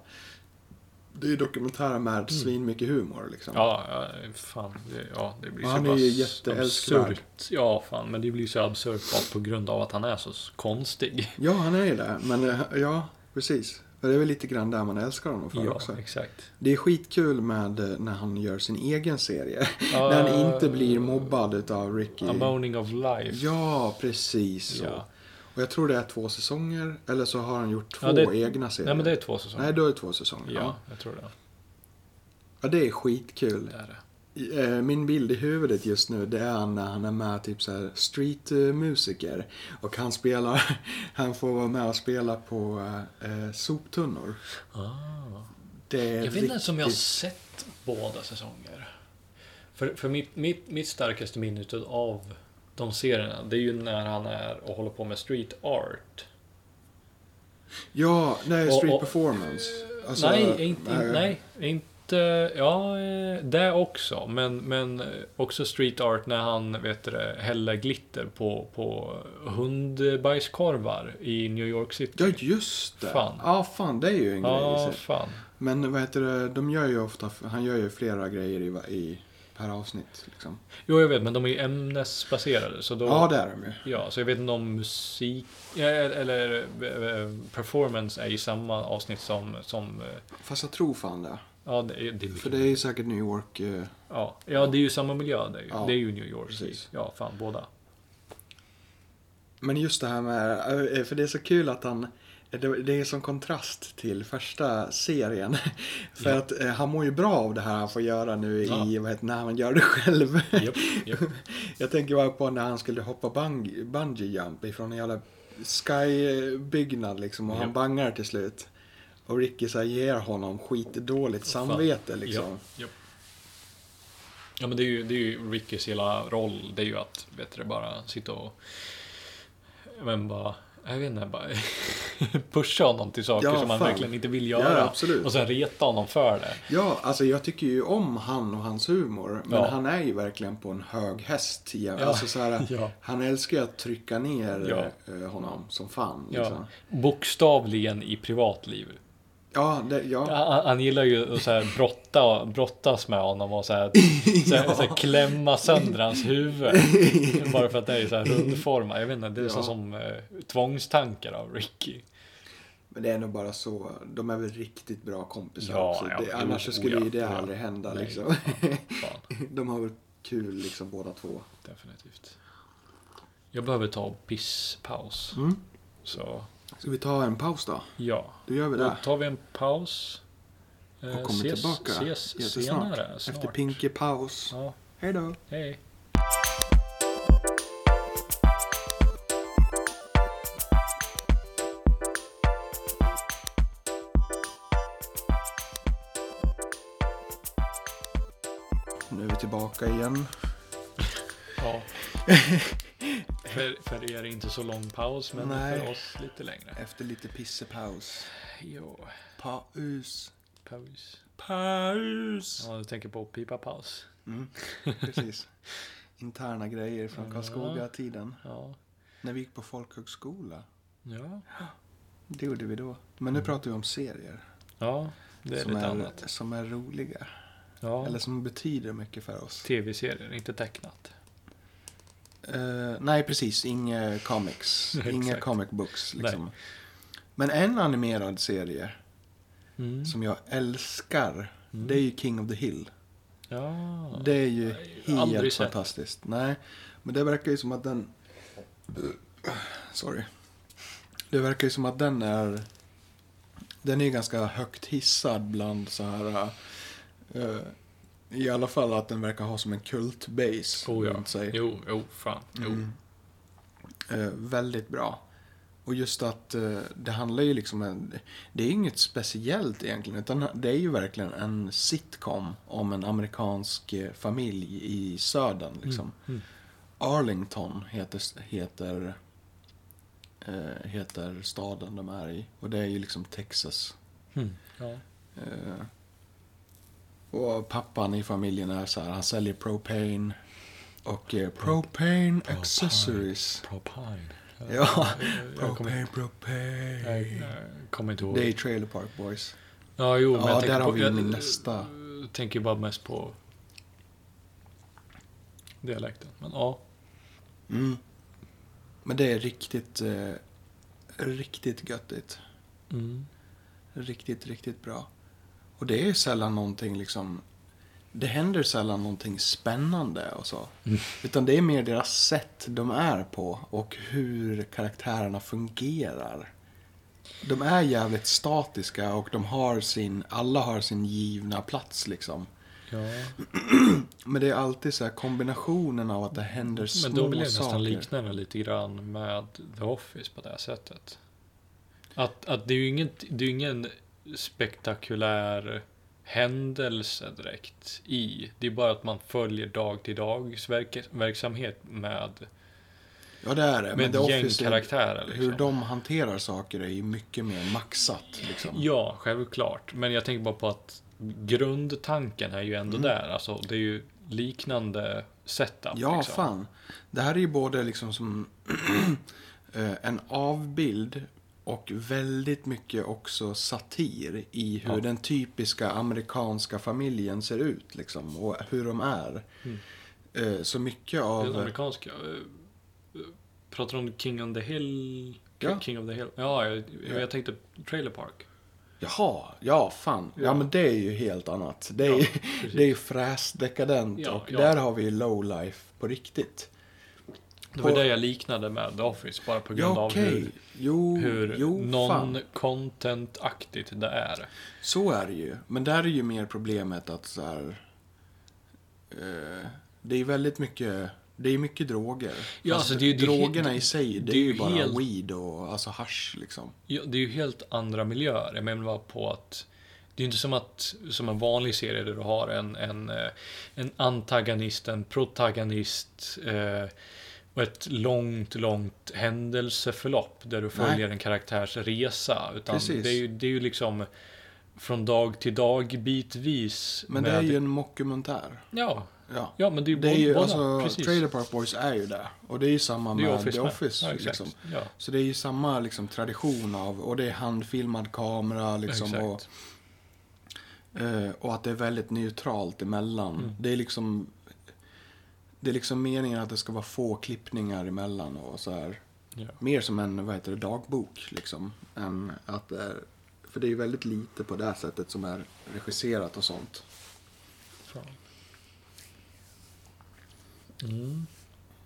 Det är ju dokumentärer med svinmycket humor liksom. Mm. Ja, ja, fan. Det, ja, det blir Och så han är ju jätteälskvärd. Ja, fan. Men det blir så absurt bara på grund av att han är så konstig. Ja, han är ju det. Men eh, ja, precis. För det är väl lite grann där man älskar honom för Ja, också. exakt. Det är skitkul med eh, när han gör sin egen serie. Ja, när han inte blir mobbad av Ricky. A Moaning of Life. Ja, precis så. Och jag tror det är två säsonger, eller så har han gjort två Ja, det- egna serier. Nej, men det är två säsonger. Nej, då är det två säsonger. ja, Ja. jag tror det. ja, det är skitkul. Det är det. Eh, Min bild i huvudet just nu, det är när han är med typ så här streetmusiker. Och han spelar, han får vara med och spela på eh, soptunnor. Ah. Det är Jag vet inte ens om jag har sett båda säsonger. För, för mitt, mitt, mitt starkaste minne av de serierna, det är ju när han är och håller på med street art. Ja, nej, Och- street och- performance. Alltså, nej, inte, nej. nej, inte, ja, eh, det också. Men, men eh, också street art när han, vet du häller glitter på, på hundbajskorvar i New York City. Ja, just det. Fan. Ja, fan, det är ju en grej. Ja, fan. Men vad heter det, de gör ju ofta, han gör ju flera grejer i, i per avsnitt. Liksom. Jo, jag vet, men de är ju ämnesbaserade. Så då, Ja, det är de ju. Ja, så jag vet inte om musik eller eh, performance är i samma avsnitt som, som eh, Fast jag tror fan det. ja, det det För det är ju säkert New York. eh, ja, ja, det är ju samma miljö. Det är ju, Ja, det är ju New York. precis. Ja, fan båda. Men just det här med, eh, för det är så kul att han, det är som kontrast till första serien. För Ja. att eh, han mår ju bra av det här han får göra nu Ja. i, vad heter, när han gör det själv. Japp, japp. Jag tänker bara på när han skulle hoppa bung, bungee jump ifrån en jävla skybyggnad liksom och han Japp. bangar till slut. Och Ricky så ger honom skitdåligt Fan. samvete liksom. Ja, japp. ja men det är, ju, det är ju Rickys hela roll. Det är ju att, vet du, bara sitta och... Men bara... Jag vet inte, bara pusha honom till saker Ja, som han verkligen inte vill Ja, göra. absolut. och sen reta honom för det. Ja, alltså jag tycker ju om han och hans humor. Men Ja. han är ju verkligen på en hög häst. Ja, Ja. Alltså så här, Ja. Han älskar ju att trycka ner Ja. eh, honom som fan. Ja. Liksom. Bokstavligen i privatliv. Ja, det, ja. Ja, Han, han gillar ju att så här brotta, brottas med honom och så här, så här, så här klämma sönder hans huvud. Bara för att det är så här rundformat. Jag vet inte, det är så Ja. som eh, tvångstankar av Ricky. Men det är nog bara så. De är väl riktigt bra kompisar Ja, också. ja, det, annars så skulle ja, ju det ja. aldrig hända Nej, liksom. De har väl kul liksom båda två. definitivt. Jag behöver ta pisspaus. Mm. Så Ska vi ta en paus då? ja, Då gör vi då det. tar vi en paus. Eh, Och kommer ses, tillbaka ses senare. Snart. Efter Pinky paus. Ja, Hej då. hej. Nu är vi tillbaka igen. Ja. för, för er inte så lång paus, men Nej. för oss lite längre. Efter lite pissepaus. Jo, Paus. paus. Paus. Ja, du tänker på pipa paus. Mm, precis. Interna grejer från Ja. Karlskoga-tiden. Ja. När vi gick på folkhögskola. Ja, Det gjorde vi då. Men nu pratar vi om serier. ja det är som, lite är, annat. som är roliga. Ja. Eller som betyder mycket för oss. Tv-serier, inte tecknat. Eh, nej, precis. Inga comics. Inga comic books. Liksom. Men en animerad serie Mm. som jag älskar. Det är ju King of the Hill. Ja. Det är ju aldrig helt sett. fantastiskt. Nej, men det verkar ju som att den... Sorry. Det verkar ju som att den är... Den är ganska högt hissad bland så här... eh, I alla fall att den verkar ha som en kultbase Oh ja. runt sig. Jo, jo, fan. Jo. Mm. Eh, väldigt bra. Och just att eh, det handlar ju liksom en, Det är inget speciellt egentligen. Utan det är ju verkligen en sitcom om en amerikansk eh, familj i södern. Liksom. Mm. Arlington heter, heter, eh, heter staden de är i. Och det är ju liksom Texas. Mm. Ja. Och pappan i familjen är så här, han säljer propane. Och eh, propane accessories. Propine. Ja, Jag kommer, propane, propane. jag, jag kommer inte ihåg. Det är Trailer Park Boys. Ja, jo, men Ja, jag där har på, vi jag, min nästa. tänker bara mest på dialekten. Men ja. Mm. Men det är riktigt, eh, riktigt göttigt. Mm. Riktigt, riktigt bra. Och det är sällan någonting liksom... Det händer sällan någonting spännande och så. Mm. Utan det är mer deras sätt de är på och hur karaktärerna fungerar. De är jävligt statiska och de har sin, alla har sin givna plats liksom. Ja. Men det är alltid så här kombinationen av att det händer små Men då jag saker. nästan likna det lite grann med The Office på det här sättet. Att, att det är ju inget, det är ingen spektakulär händelse direkt i. Det är bara att man följer dag till dags verk, verksamhet med, Ja, det är det. med Men The ett gäng Office, är- karaktärer. Liksom. hur de hanterar saker är ju mycket mer maxat. Liksom. Ja, självklart. Men jag tänker bara på att grundtanken är ju ändå Mm. där. Alltså, det är ju liknande setup. Ja, liksom. fan. Det här är ju både liksom som eh, en avbild och väldigt mycket också satir i hur Ja. den typiska amerikanska familjen ser ut liksom och hur de är. Mm. Eh, Så mycket Den av... amerikanska. eh, Pratar du om King on the Hill? Ja. King of the Hill? Ja, jag, Ja. jag tänkte Trailer Park. Jaha, ja fan. Ja, Ja. men det är ju helt annat. Det är, Ja, ju precis. det är ju fräsdekadent Ja, och ja. där har vi ju lowlife på riktigt. Det var På- det jag liknade med The Office, bara på Ja, grund av hur, Jo, hur jo, non-content-aktigt det är. Så är det ju. Men där är ju mer problemet att så här... Eh, det är väldigt mycket... Det är mycket droger. Ja, Fast alltså, det är det drogerna helt- i sig, det, det är ju bara helt- weed och alltså hash liksom. Ja, det är ju helt andra miljöer. Jag menar bara på att det är inte som att som en vanlig serie där du har en, en, eh, en antagonist, en protagonist eh, och ett långt, långt händelseförlopp där du följer en karaktärs resa. Utan Precis. det är, ju, det är ju liksom från dag till dag bitvis. Men det är ju en mockumentär. Ja, Ja. ja men det är ju Det är ju, båda. alltså, precis. Trailer Park Boys är ju det. Och det är ju samma med Office The. Office. Ja, liksom. Ja, Så det är ju samma liksom, tradition av, och det är handfilmad kamera liksom. Och, exakt. Eh, och att det är väldigt neutralt emellan. Mm. Det är liksom Det är liksom meningen att det ska vara få klippningar emellan och så här. Ja. Mer som en, vad heter det, dagbok liksom. Än att det är, för det är ju väldigt lite på det här sättet som är regisserat och sånt. Fan. Mm.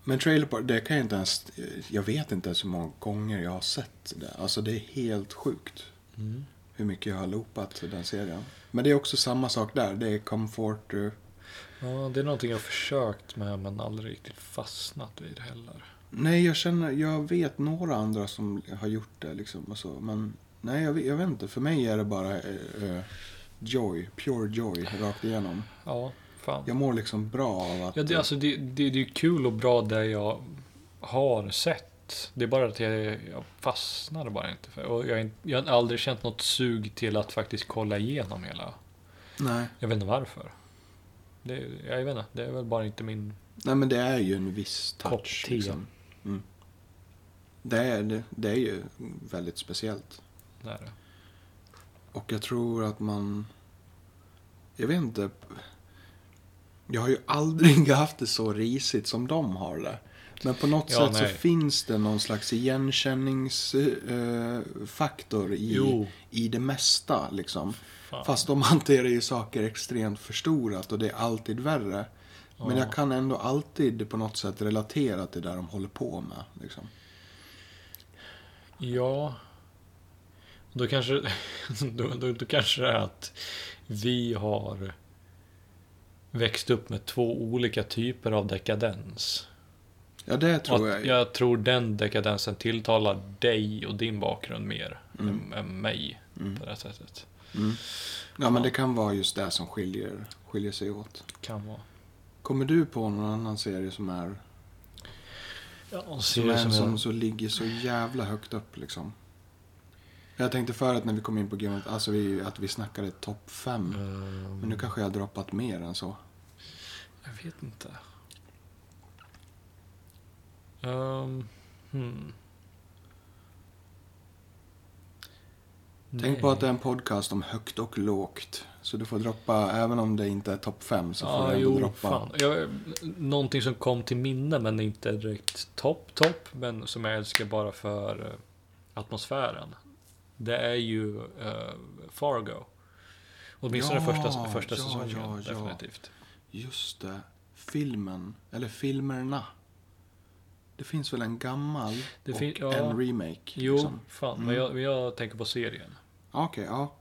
Men Trailer Park, det kan jag inte ens, jag vet inte ens hur många gånger jag har sett det. Alltså det är helt sjukt. Mm. Hur mycket jag har loopat den serien. Men det är också samma sak där. Det är comfort. Ja, det är någonting jag har försökt med men aldrig riktigt fastnat vid heller. Nej, jag känner, jag vet några andra som har gjort det liksom och så. Men nej, jag, vet- jag vet inte. För mig är det bara eh, eh, joy, pure joy rakt igenom. Ja, fan. Jag mår liksom bra av att... Ja, det, alltså, det, det, det är kul och bra det jag har sett. Det är bara att jag, jag fastnar bara inte för och jag, jag har aldrig känt något sug till att faktiskt kolla igenom hela. Nej. Jag vet inte varför. Det, jag vet inte, det är väl bara inte min... nej, men det är ju en viss touch. Liksom. Mm. Det, är, det, det är ju väldigt speciellt. Där. Och jag tror att man... Jag vet inte. Jag har ju aldrig haft det så risigt som de har det. Men på något Ja, sätt så nej. finns det någon slags igenkänningsfaktor i, Jo, i det mesta. Liksom. Fan. Fast de hanterar ju saker extremt förstorat och det är alltid värre. Men Ja. jag kan ändå alltid på något sätt relatera till det de håller på med. Liksom. Ja. Då kanske, då, då, då kanske det är att vi har växt upp med två olika typer av dekadens. Ja, det tror jag. jag tror den dekadensen tilltalar dig och din bakgrund mer Mm. än, än mig Mm. på det här sättet. Mm. Ja, men det kan vara just det som skiljer, skiljer sig åt. Kan vara. Kommer du på någon annan serie som är, Ja, och som, som som, jag- så ligger så jävla högt upp liksom? Jag tänkte förut när vi kom in på Game of, alltså vi, att vi snackade topp fem. Ehm, Men nu kanske jag har droppat mer än så. Jag vet inte. Um, hmm. Tänk på att det är en podcast om högt och lågt. Så du får droppa, även om det inte är topp fem, så får Ja, du ändå jo, droppa. fan. Jag, någonting som kom till minne, men inte direkt topp, topp, men som jag älskar bara för eh, atmosfären. Det är ju eh, Fargo. Åtminstone Ja, första, första ja, säsongen, ja, ja. definitivt. Just det. Filmen, eller filmerna. Det finns väl en gammal Det och ja. en remake? Jo, liksom. fan, Mm. men jag, men jag tänker på serien. Okej, ja.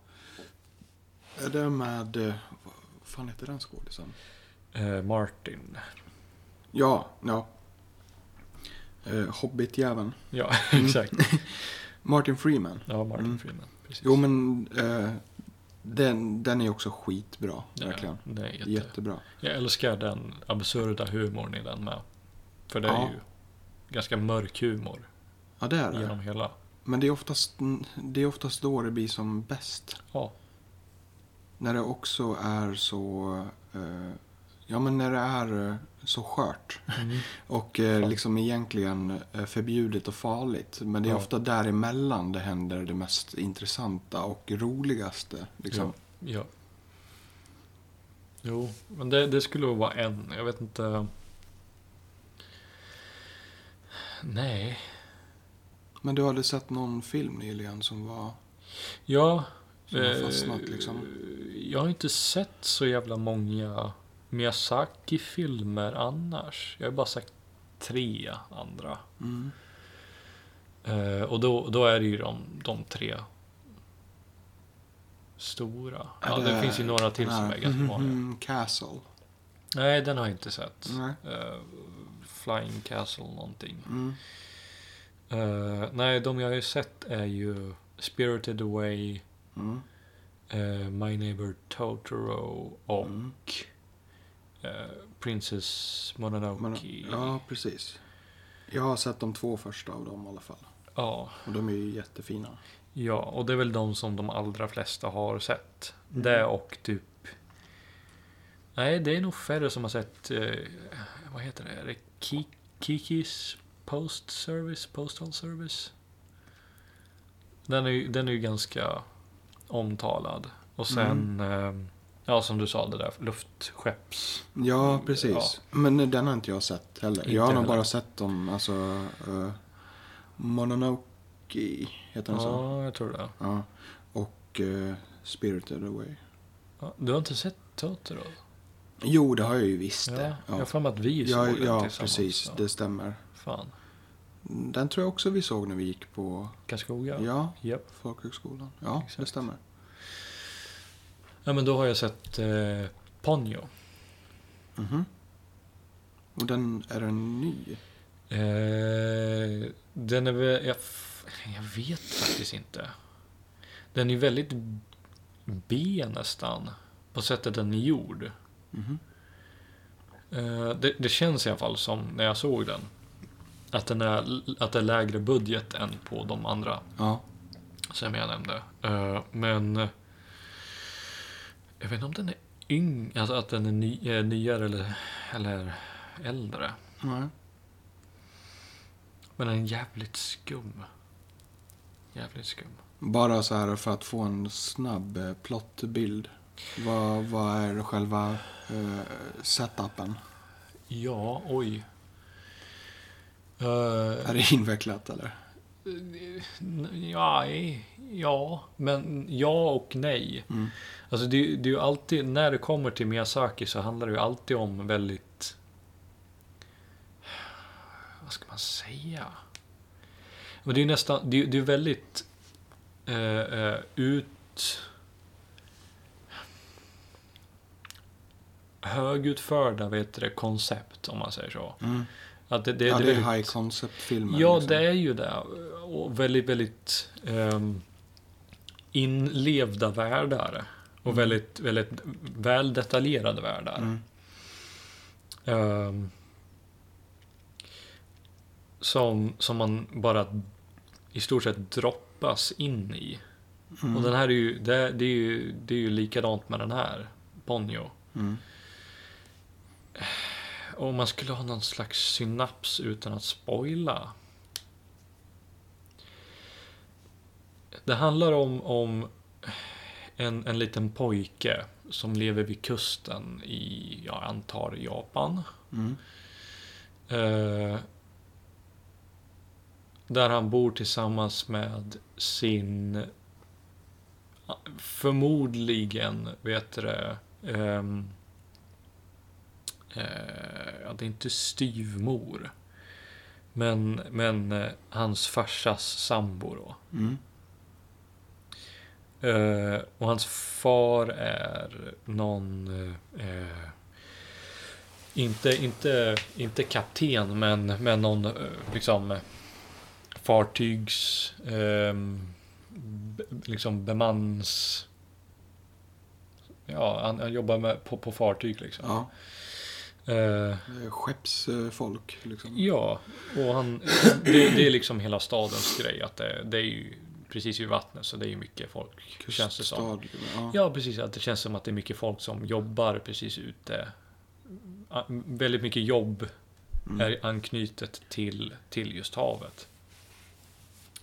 Är det med... eh, Vad fan heter den skådisen? Eh, Martin. Ja, ja. Eh, Hobbit-jäveln. Ja, Mm. exakt. Martin Freeman. Ja, Martin Mm. Freeman. Precis. Jo, men eh, den, den är också skitbra. Ja, verkligen. det är jätte... Jättebra. Jag älskar den absurda humorn i den med. För det är Ja. ju ganska mörk humor Ja, det är det. genom hela. Men det är, oftast, det är oftast då det blir som bäst. Ja, när det också är så... Eh, ja, men när det är eh, så skört. Mm. Och eh, liksom egentligen eh, förbjudet och farligt. Men det är Ja. ofta däremellan det händer det mest intressanta och roligaste. Liksom. Ja. Jo, men det, det skulle vara en. Jag vet inte. Nej. Men du hade sett någon film nyligen som var... Ja. Som har eh, fastnat, liksom. Jag har inte sett så jävla många Miyazaki-filmer annars. Jag har bara sett tre andra. Mm. Eh, och då, då är det ju de, de tre stora. Ja, Är det, finns ju några till som är ganska vanliga. Mhm, Castle. Nej, den har jag inte sett. Eh, Flying Castle någonting. Mm. Eh, nej, de jag har sett är ju Spirited Away, Mm. eh, My Neighbor Totoro och Mm. eh, Princess Mononoke. Men, ja, precis. Jag har sett de två första av dem i alla fall. ja, Och de är ju jättefina. ja, och det är väl de som de allra flesta har sett. Mm. Det och typ... Nej, det är nog färre som har sett... Vad heter det? Är det Ki- Kikis Post Service? Postal Service? Den är, ju- den är ju ganska omtalad. Och sen... Eh, ja, som du sa, det där luftskepps... Ja, precis. Men den har inte jag sett heller. Inte jag har nog heller. bara sett dem, alltså... Uh, Mononoke heter den så. Ja, jag tror det. Ja. Och eh, Spirited Away. Ja, du har inte sett Totoro? Jo, det har jag ju visst Ja, det. jag har för mig att vi såg ja, den ja tillsammans. precis. Ja. Det stämmer. Fan. Den tror jag också vi såg när vi gick på Karlskoga? ja. Japp. folkhögskolan. Ja, det Exakt. stämmer. Ja, men då har jag sett eh, Ponyo. Mhm. Och den, är den ny? Eh, den är väl... Jag, jag vet faktiskt inte. Den är väldigt B nästan. På sättet den är gjord. Mhm. Eh, det, det känns i alla fall som, när jag såg den, att, den är, att det är lägre budget än på de andra Ja. som jag nämnde. Eh, men jag vet inte om den är yng, alltså att den är ny, eh, nyare eller, eller äldre. Nej. Men den är jävligt skum. Jävligt skum. Bara så här för att få en snabb eh, plottbild. Vad, vad är själva eh, setupen? Ja, oj. Eh, Är det invecklat eller? ja, ja, men ja och nej. Mm. Alltså det, det är ju alltid, när det kommer till Miyazaki så handlar det ju alltid om väldigt... Vad ska man säga? Men det är ju nästan, det är, det är väldigt eh, eh, ut... Högutförda, vet du det, koncept om man säger så. Mm. Att det, det, ja, det det är väldigt- high concept-filmer. Ja, liksom. det är ju det. Och väldigt, väldigt ehm, inlevda världar. Och Mm. väldigt, väldigt väl detaljerade världar. Mm. Ehm, som, som man bara i stort sett droppas in i. Mm. Och den här är ju, det, det, är ju, det är ju likadant med den här, Ponyo. Mm. Om man skulle ha någon slags synaps utan att spoila. Det handlar om, om en, en liten pojke som lever vid kusten i, jag antar, Japan. Mm. Eh, där han bor tillsammans med sin förmodligen, vet du det, eh, ja, det är inte styvmor. Men, men eh, hans farsas sambo då. Mm. Eh, och hans far är någon... Eh, eh, inte, inte, inte kapten, men, men någon eh, liksom eh, fartygs... ehm, be, liksom bemans... Ja, han, han jobbar med, på, på fartyg liksom. Ja, Eh, skeppsfolk liksom. ja, och han... Det, det är liksom hela stadens grej, att det, det är ju precis vid vattnet så det är ju mycket folk. Känns det som. Kuststad. Ja. Ja, precis. Att det känns som att det är mycket folk som jobbar precis ute. Väldigt mycket jobb Mm. är anknutet till, till just havet.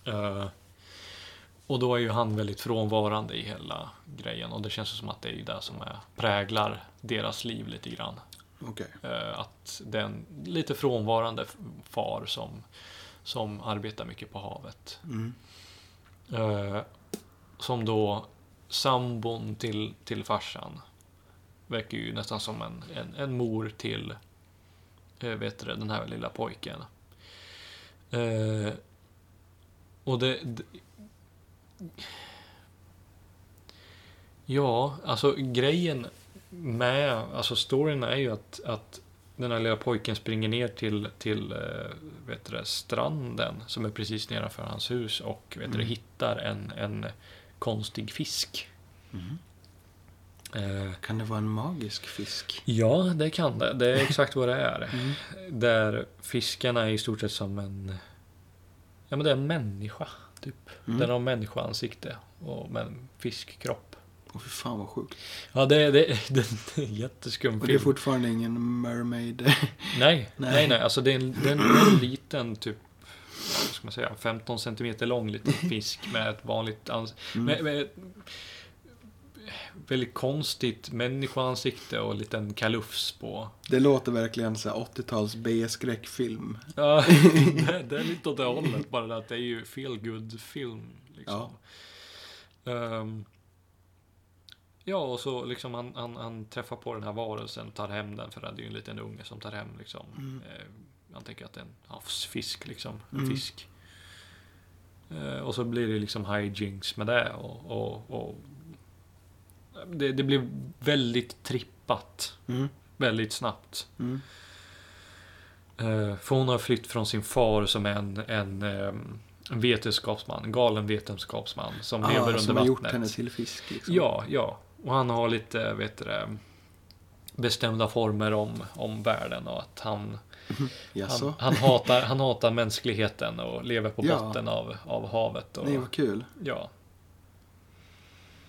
Eh, och då är ju han väldigt frånvarande i hela grejen och det känns som att det är det som är, präglar deras liv lite grann. Okej. Eh, att det är en lite frånvarande far som, som arbetar mycket på havet. Mm. Eh, som då sambon till, till farsan verkar ju nästan som en, en, en mor till eh, vet du, den här lilla pojken. Eh, och det, det... Ja, alltså grejen med, alltså storyn är ju att, att den här lilla pojken springer ner till, till eh, vet du, det, stranden som är precis nedanför hans hus och vet du, det, Mm. hittar en, en konstig fisk. Mm. Eh, Kan det vara en magisk fisk? ja, det kan det. Det är exakt vad det är. Mm. Där fiskarna är i stort sett som en... Ja, men det är en människa, typ. Mm. Den har människoansikte och med en fiskkropp. Åh, fy fan vad sjukt. Ja, det, det, det är en jätteskum Och det är film. fortfarande ingen mermaid. Nej, Nej. nej. Alltså det är en, det är en, en liten, typ, vad ska man säga, 15 centimeter lång liten fisk med ett vanligt ansikte. Mm. Med, med ett väldigt konstigt människoansikte och en liten kalufs på. Det låter verkligen så här 80-tals B-skräckfilm. Ja, det, det är lite åt det hållet. Bara det att det är ju feel good film liksom. Ehm, ja, och så liksom han, han, han träffar på den här varelsen, tar hem den, för det är ju en liten unge som tar hem liksom. Mm. Eh, han tänker att det är en havsfisk liksom, en Mm. fisk. Eh, och så blir det liksom hijinks med det och, och, och det, det blir väldigt trippat, Mm. väldigt snabbt. Mm. Eh, För hon har flytt från sin far som är en, en, ehm, en vetenskapsman, galen vetenskapsman som lever Ah, under som har gjort vattnet. henne till fisk. Liksom. Ja, ja. Och han har lite, vet du det, bestämda former om, om världen och att han, han, han, hatar, han hatar mänskligheten och lever på Ja. botten av, av havet. Och, Nej, vad kul. ja.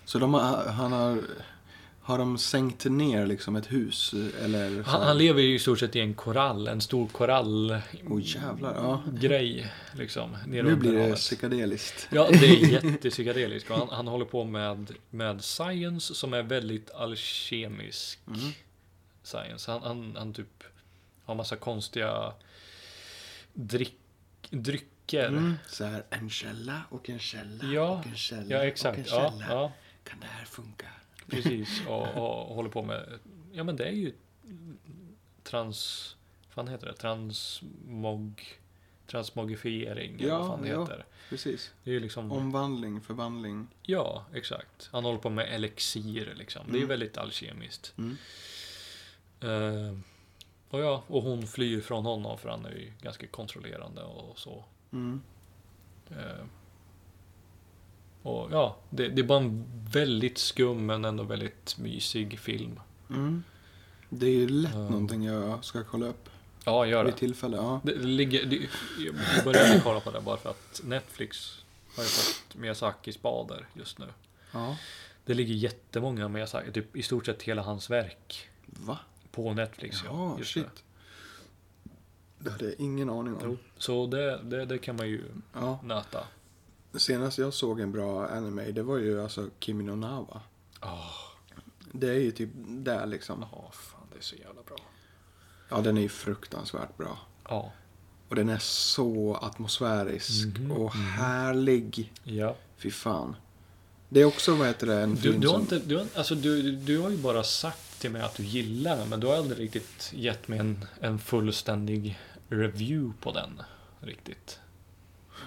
Så de har, han har, har de sänkt ner liksom ett hus? Eller så han, han lever ju i stort sett i en korall, en stor korall Åh jävlar, ja. grej liksom. Nu blir det psykedeliskt. Ja, det är jättepsykedeliskt. Han, han håller på med, med science som är väldigt alkemisk Mm. science. Han, han, han typ har massa konstiga drick, drycker. Mm. Så här, en källa och en källa Ja, och en källa Ja, och en exakt. källa. Ja, ja, Kan det här funka? Precis. Och, och håller på med... Ja, men det är ju trans... Vad fan heter det? Transmog... Transmogifiering, eller Ja, vad fan det ja. heter. Precis. Det är ju liksom... Omvandling, förvandling. Ja, exakt. Han håller på med elixir liksom. Det är ju Mm. väldigt alkemiskt. Mm. Eh, och ja, och hon flyr från honom för han är ju ganska kontrollerande och så. Mm. Eh, och ja, det, det är bara en väldigt skum men ändå väldigt mysig film. Mm. Det är ju lätt Ja. någonting jag ska kolla upp Ja, gör vid det. tillfälle. Ja. det ligger, det jag började kolla på det bara för att Netflix har ju fått Miyazaki spader just nu. ja. Det ligger jättemånga Miyazaki, typ i stort sett hela hans verk Va? på Netflix. Ja, nu. shit. Det hade jag ingen aning om. Jo, så det, det, det kan man ju Ja. nöta. Senast jag såg en bra anime, det var ju alltså Kimi no Nawa. Oh, Det är ju typ där liksom. ja, fan det är så jävla bra. Ja, den är ju fruktansvärt bra. Ja, Och den är så atmosfärisk Mhm, och mhm. härlig. ja. Fy fan. Det är också, vad heter det, en Du, film du, har som... inte, du, har, alltså, du, du har ju bara sagt till mig att du gillar den, men du har aldrig riktigt gett mig en, en fullständig review på den. Riktigt.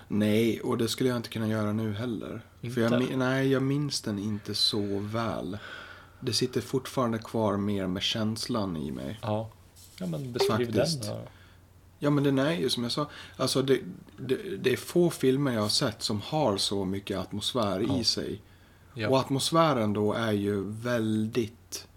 Nej, och det skulle jag inte kunna göra nu heller. För jag, Inte? nej, jag minns den inte så väl. Det sitter fortfarande kvar mer med känslan i mig. Ja. Ja, men beskriv Faktiskt. den då. Ja, men den är ju som jag sa. Alltså, det, det, det är få filmer jag har sett som har så mycket atmosfär Ja. i sig. Ja. Och atmosfären då är ju väldigt...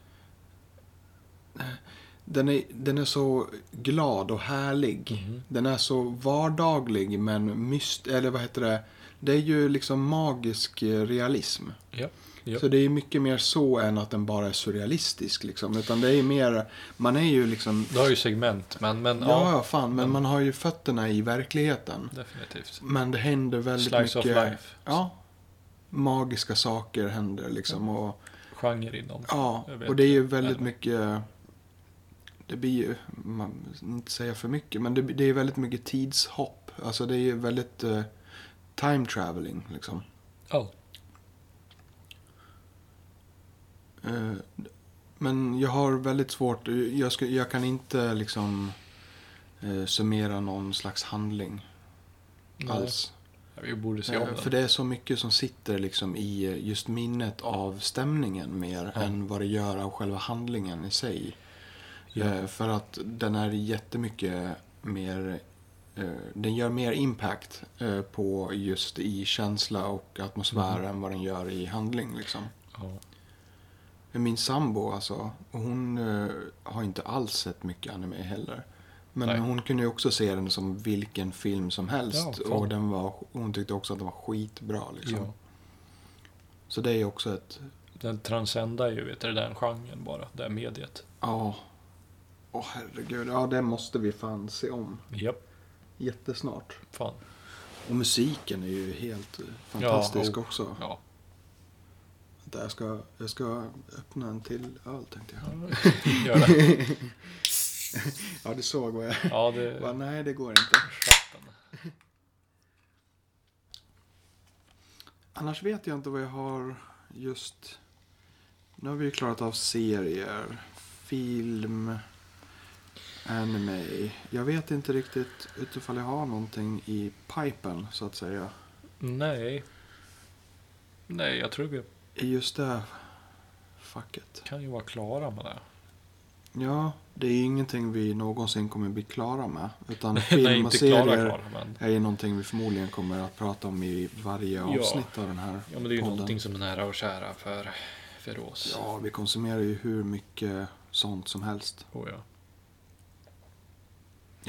Den är, den är så glad och härlig. Mhm. Den är så vardaglig men myst... Eller vad heter det? Det är ju liksom magisk eh, realism. Ja. Ja. Så det är mycket mer så än att den bara är surrealistisk liksom. Utan det är mer, man är ju liksom... Du har ju segment, men, men Ja, ja fan, men man har ju fötterna i verkligheten. definitivt. Men det händer väldigt Slice mycket... of life. Ja. Magiska saker händer liksom. Och, Genre inom. ja, och det är ju väldigt mycket... Det blir ju, man inte säga för mycket, men det, det är väldigt mycket tidshopp. Alltså det är ju väldigt eh, time traveling liksom. Ja. Eh, Men jag har väldigt svårt, jag, ska, jag kan inte liksom eh, summera någon slags handling Nej. alls. Vi borde se om Eh, den. För det är så mycket som sitter liksom i eh, just minnet av stämningen mer Ja. än vad det gör av själva handlingen i sig. Eh, För att den är jättemycket mer, eh, den gör mer impact eh, på just i känsla och atmosfär Mhm. än vad den gör i handling liksom. Ja. Min sambo alltså, hon har inte alls sett mycket anime heller. Men Nej. hon kunde ju också se den som vilken film som helst. Ja, och den var, hon tyckte också att den var skitbra liksom. Ja. Så det är också ett, Den transcendar ju vet du, den genren bara, det mediet. ja. Åh herregud, ja det måste vi fan se om. Japp, Jättesnart. fan. Och musiken är ju helt eh, fantastisk oh. också. Ja. Vänta, Jag ska, jag ska öppna en till öl tänkte jag. Gör det. Ja, du såg vad jag... Ja, det... Va, nej, det går inte. Chatten. Annars vet jag inte vad jag har just... Nu har vi ju klarat av serier, film, anime. Jag vet inte riktigt utifall jag har någonting i pipen, så att säga. Nej. Nej, jag tror vi I just det facket. kan ju vara klara med det. Ja, det är ingenting vi någonsin kommer bli klara med. Utan Nej, film och inte klara, serier klara, men... är ju någonting vi förmodligen kommer att prata om i varje Ja. avsnitt av den här Ja, men det är ju podden. någonting som är nära och kära för, för oss. Ja, vi konsumerar ju hur mycket sånt som helst. Oh, ja.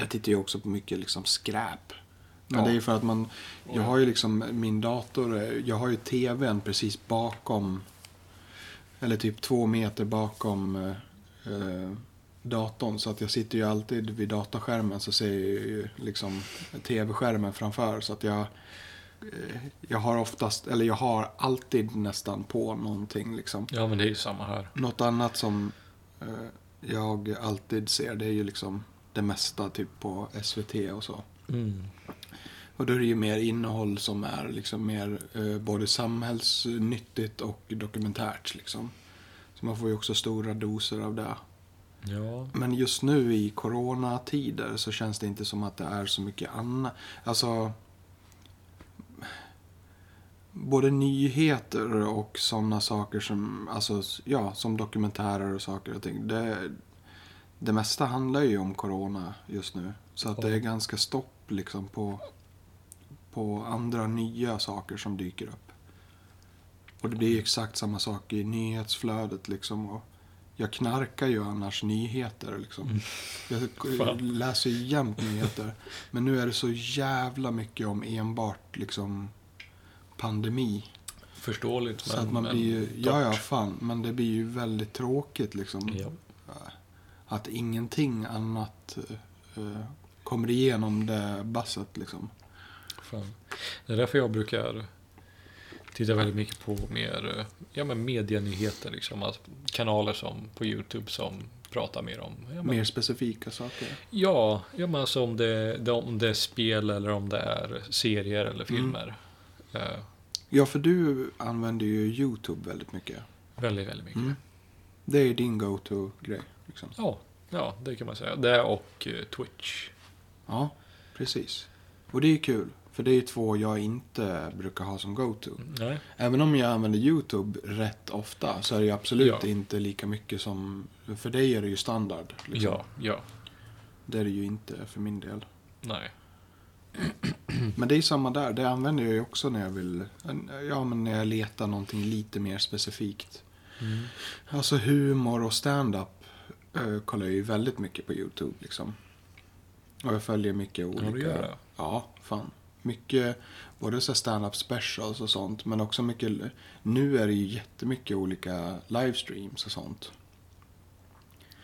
Jag tittar ju också på mycket liksom skräp. Men Ja. det är ju för att man, jag Ja. har ju liksom min dator, jag har ju tvn precis bakom, eller typ två meter bakom eh, datorn. Så att jag sitter ju alltid vid dataskärmen så ser jag ju liksom tv-skärmen framför. Så att jag, eh, jag har oftast, eller jag har alltid nästan på någonting liksom. ja, men det är ju samma här. Något annat som eh, jag alltid ser det är ju liksom det mesta typ på SVT och så. Mm. Och då är det ju mer innehåll som är liksom mer eh, både samhällsnyttigt och dokumentärt liksom. Så man får ju också stora doser av det. Ja. Men just nu i coronatider så känns det inte som att det är så mycket annat. Alltså... Både nyheter och sådana saker som, alltså, ja, som dokumentärer och saker och ting. Det, det mesta handlar ju om corona just nu. Så att det är ganska stopp liksom på, på andra nya saker som dyker upp. Och det blir exakt samma sak i nyhetsflödet liksom. Och jag knarkar ju annars nyheter liksom. Mm. Jag läser ju jämt nyheter. Men nu är det så jävla mycket om enbart liksom pandemi. Förståeligt, Så men... att man men blir ju, ja ja fan, men det blir ju väldigt tråkigt liksom. Ja. Att ingenting annat eh, kommer igenom det basset liksom. Fan. Det är därför jag brukar titta väldigt mycket på mer eh, ja, men medienyheter. Liksom. Alltså, kanaler som på YouTube som pratar mer om... Ja, men, Mer specifika saker. ja, ja men alltså om det, det, om det är spel eller om det är serier eller filmer. Eh, Ja, för du använder ju YouTube väldigt mycket. väldigt, väldigt mycket. Mm. Det är din go-to-grej. Liksom. Ja, ja, det kan man säga. Det och eh, Twitch. Ja, precis. Och det är kul. För det är två jag inte brukar ha som go-to. Nej, Även om jag använder YouTube rätt ofta så är det ju absolut Ja. inte lika mycket som... För dig är det ju standard. Liksom. ja, ja, Det är det ju inte för min del. nej. Men det är samma där. Det använder jag ju också när jag vill... Ja, men när jag letar någonting lite mer specifikt. Mm. Alltså humor och stand-up eh, kollar jag ju väldigt mycket på YouTube liksom. Och jag följer mycket olika... du gör det? Ja, fan. Mycket, både så stand-up specials och sånt, men också mycket, nu är det ju jättemycket olika livestreams och sånt.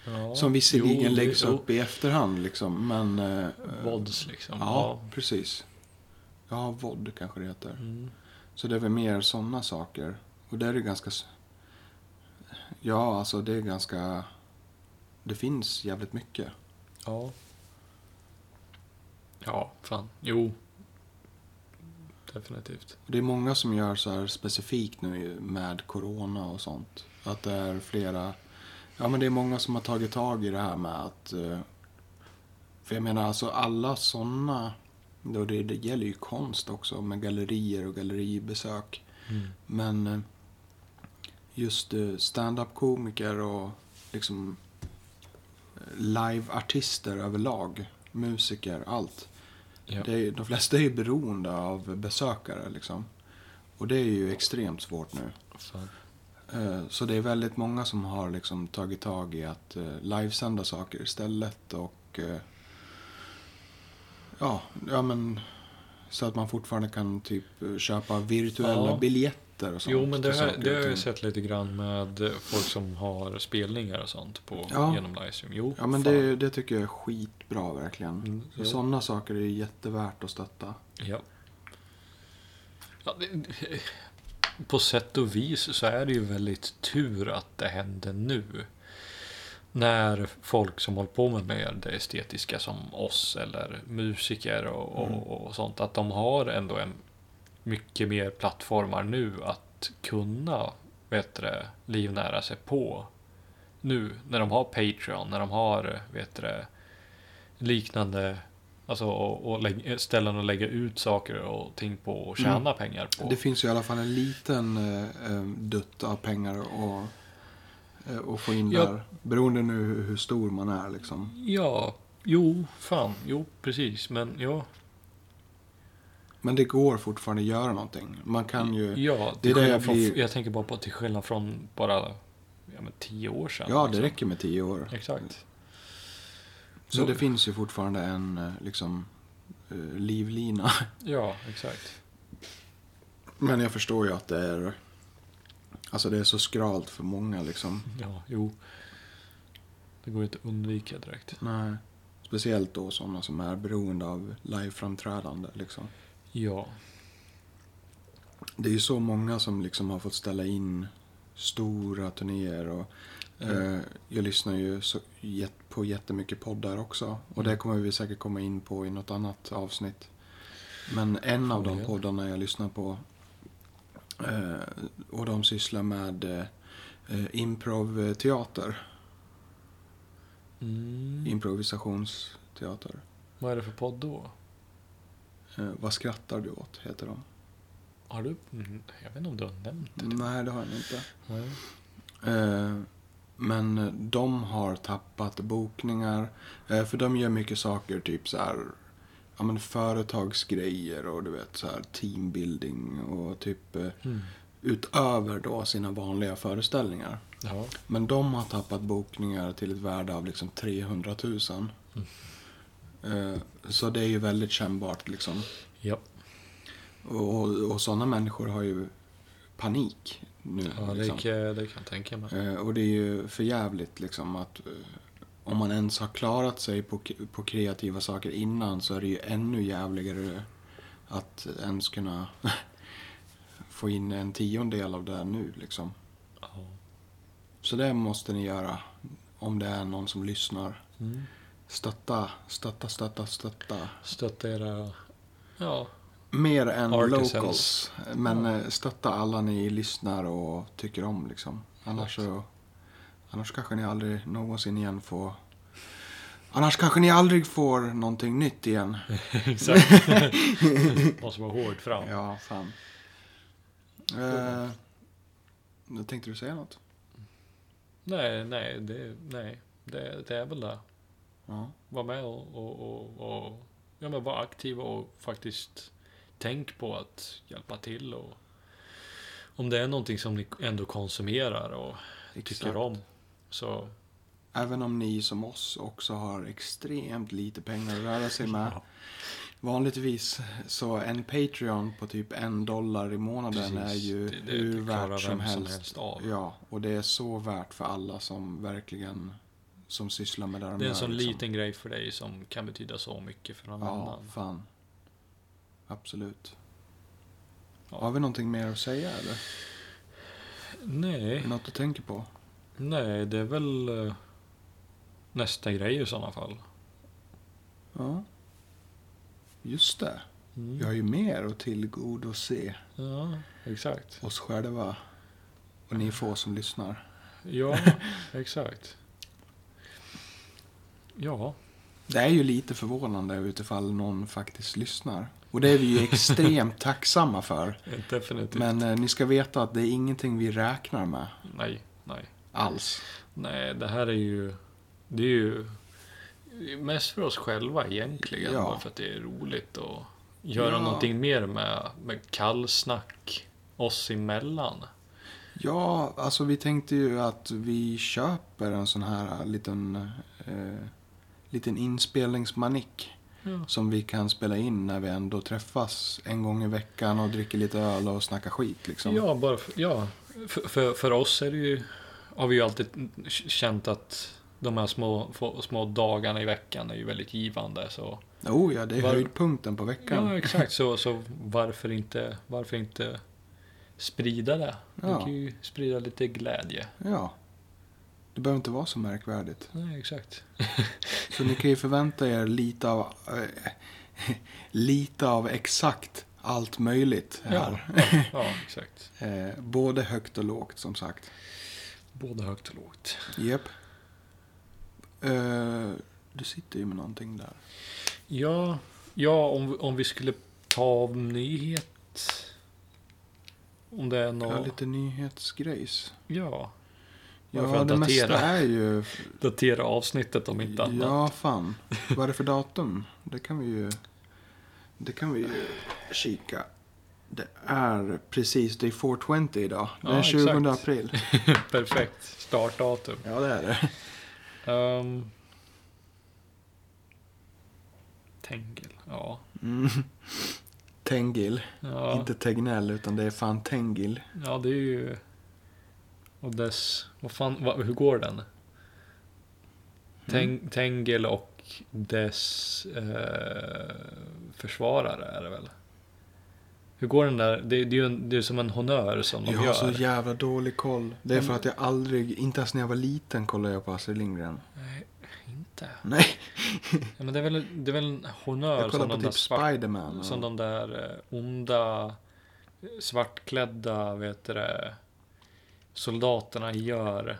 Ja, Som visserligen jo, det- läggs jo, upp i efterhand liksom, men... eh, Vods liksom. Ja, precis. Ja, VOD kanske det heter. Mm. Så det är väl mer sådana saker. Och där är det ganska... Ja, alltså det är ganska... Det finns jävligt mycket. Ja. Ja, fan. Jo. Definitivt. Det är många som gör så här specifikt nu med corona och sånt. Att det är flera... Ja, men det är många som har tagit tag i det här med att... eh, För jag menar, alltså alla sådana... Det, det gäller ju konst också med gallerier och galleribesök. Mm. Men eh, just eh, stand-up-komiker och liksom live-artister överlag, musiker, allt. Ja. Är, de flesta är ju beroende av besökare liksom. Och det är ju extremt svårt nu. Fan. Eh, Så det är väldigt många som har liksom tagit tag i att eh, livesända saker istället och eh, ja, ja men så att man fortfarande kan typ köpa virtuella Ja. biljetter och sånt. Jo, men det, saker det har jag ting. sett lite grann med folk som har spelningar och sånt på, Ja. genom livestream. Jo, Ja, men det, det tycker jag är skitbra verkligen. Mm, Så. Sådana saker är jättevärt att stötta. Ja. ja det, på sätt och vis så är det ju väldigt tur att det händer nu. När folk som håller på med mer det estetiska som oss eller musiker och, Mm. och, och sånt. Att de har ändå en mycket mer plattformar nu att kunna bättre livnära sig på. Nu när de har Patreon, när de har vet du, liknande Alltså och, och lägg, ställen att lägga ut saker och ting på och tjäna Mm. pengar på. Det finns ju i alla fall en liten eh, eh, dutt av pengar att, eh, att få in Ja. där. Beroende nu hur, hur stor man är liksom. Ja, jo, fan, jo, precis. Men ja, Men det går fortfarande att göra någonting. Man kan ju... ja det är det jag från, blir- jag tänker bara på till skillnad från bara ja, men tio år sedan. Ja, det liksom. räcker med tio år. Exakt. Så Jo. det finns ju fortfarande en eh, liksom eh, livlina. Ja, exakt. Men jag förstår ju att det är... Alltså det är så skralt för många liksom. Ja, jo. Det går inte att undvika direkt. Nej. Speciellt då sådana som är beroende av liveframträdande liksom. Ja, Det är ju så många som liksom har fått ställa in stora turnéer och eh, jag lyssnar ju så, jät- på jättemycket poddar också. Och det Mm. kommer vi säkert komma in på i något annat avsnitt. Men en av de poddarna jag lyssnar på eh, och de sysslar med eh, improvteater, mm. improvisationsteater. vad är det för podd då? Eh, vad skrattar du åt, heter de. Har du? Mm, jag vet inte om du har nämnt det. Nej, det har jag inte. Eh, Men de har tappat bokningar. Eh, För de gör mycket saker, typ så här, ja men företagsgrejer och du vet så här teambuilding och typ eh, Mm. utöver då sina vanliga föreställningar. Ja. Men de har tappat bokningar till ett värde av liksom 300 000. Eh, Så det är ju väldigt kännbart liksom. Ja. Och, och sådana människor har ju panik nu. ja, det, liksom. kan, det kan jag tänka mig. Eh, Och det är ju för jävligt liksom att eh, om man ens har klarat sig på, på kreativa saker innan så är det ju ännu jävligare att ens kunna få in en tiondel av det nu liksom. Ja. Så det måste ni göra om det är någon som lyssnar. Mm. Stötta, stötta, stötta, stötta. Stötta era... Ja. Mer än Artisans. locals. Men Ja. eh, stötta alla ni lyssnar och tycker om liksom. Annars så... Annars kanske ni aldrig någonsin igen får... Annars kanske ni aldrig får någonting nytt igen. Exakt. Måste vara hårt fram. Ja, fan. Eh, tänkte du säga något? Nej, nej, det, nej. Det, det är väl det. Ja. Var med och, och, och, och ja, men vara aktiv och faktiskt tänk på att hjälpa till. Och, om det är någonting som ni ändå konsumerar och tycker Exakt. om. Så Även om ni som oss också har extremt lite pengar att röra sig med. Ja. vanligtvis så en Patreon på typ en dollar i månaden Precis. är ju Det- det- hur det värt som vem som helst. helst av. Ja, och det är så värt för alla som verkligen som sysslar med det de Det är en sån liksom. liten grej för dig som kan betyda så mycket för någon Ja, annan. fan. Absolut. Ja. Har vi någonting mer att säga eller? Nej, något du tänker på? nej, det är väl eh, nästa grej i sådana fall. Ja. Just det. Mm. Vi har ju mer att tillgodose Ja, exakt. oss själva. Och ni få som lyssnar. Ja, exakt. Ja, Det är ju lite förvånande utifall någon faktiskt lyssnar. Och det är vi ju extremt tacksamma för. definitivt. Men eh, ni ska veta att det är ingenting vi räknar med Nej, nej. alls. Nej, det här är ju... Det är ju mest för oss själva egentligen. Ja. Bara för att det är roligt att göra Ja. någonting mer med, med kallsnack oss emellan. Ja, alltså vi tänkte ju att vi köper en sån här liten, eh, liten inspelningsmanik. Ja. Som vi kan spela in när vi ändå träffas en gång i veckan och dricker lite öl och snackar skit liksom. Ja, bara för, ja. För, för, för oss är det ju, har vi ju alltid känt att de här små, små dagarna i veckan är ju väldigt givande. Så, Oh ja, det är Var- höjdpunkten på veckan. ja, exakt. Så, så varför, inte, varför inte sprida det? Ja. kan ju sprida lite glädje. Ja. Det behöver inte vara så märkvärdigt. Nej, exakt. Så ni kan ju förvänta er lite av, eh, lite av exakt allt möjligt Ja, här. ja, ja, exakt. Eh, både högt och lågt som sagt. Både högt och lågt. Japp. Eh, du sitter ju med någonting där. Ja, ja om, om vi skulle ta av nyhet. Om det är Ja, något. lite nyhetsgrejs. Ja. Ja, det datera. mesta är ju... Datera avsnittet om inte annat. Ja, fan. Vad är det för datum? Det kan vi ju... Det kan vi ju kika. Det är precis, det är 420 idag. Det är Ja, 20 exakt. april. Perfekt startdatum. Ja, det är det. Um, Tengil, ja. Mm. Tengil. Ja, Inte Tegnell, utan det är fan Tengil. ja det är ju... Och dess... Vad fan, vad, hur går den? Teng, Tengil och dess eh, försvarare är det väl? Hur går den där? Det, det är ju en, det är som en honör som de Jag har gör. så jävla dålig koll. Det är för att jag aldrig, inte ens när jag var liten kollade jag på Astrid Lindgren. Nej, inte. Nej, Ja, men det är väl, det är väl en honör jag som de på där typ svart, Spiderman. Som och- de där eh, onda, eh, svartklädda, vet du det, soldaterna gör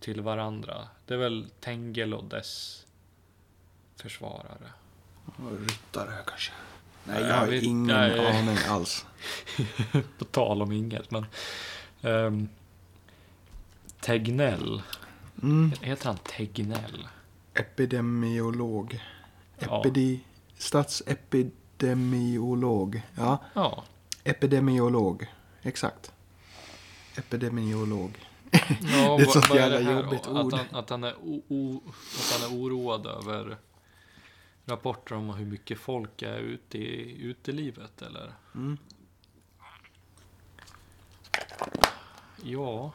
till varandra. Det är väl Tengel och dess försvarare. Ryttare kanske. Nej, Ja, jag har vet- ingen nej. aning alls. På tal om inget, men... Um, Tegnell. Mm. Heter han Tegnell? Epidemiolog. Ja. Epidi... Statsepidemiolog. Ja, Ja. epidemiolog. Exakt. Epidemiolog. ja Det är ett sånt jävla jobbigt att ord. Han, att, han är o, o, att han är oroad över rapporter om hur mycket folk är ute i utelivet, eller? Mm. Ja.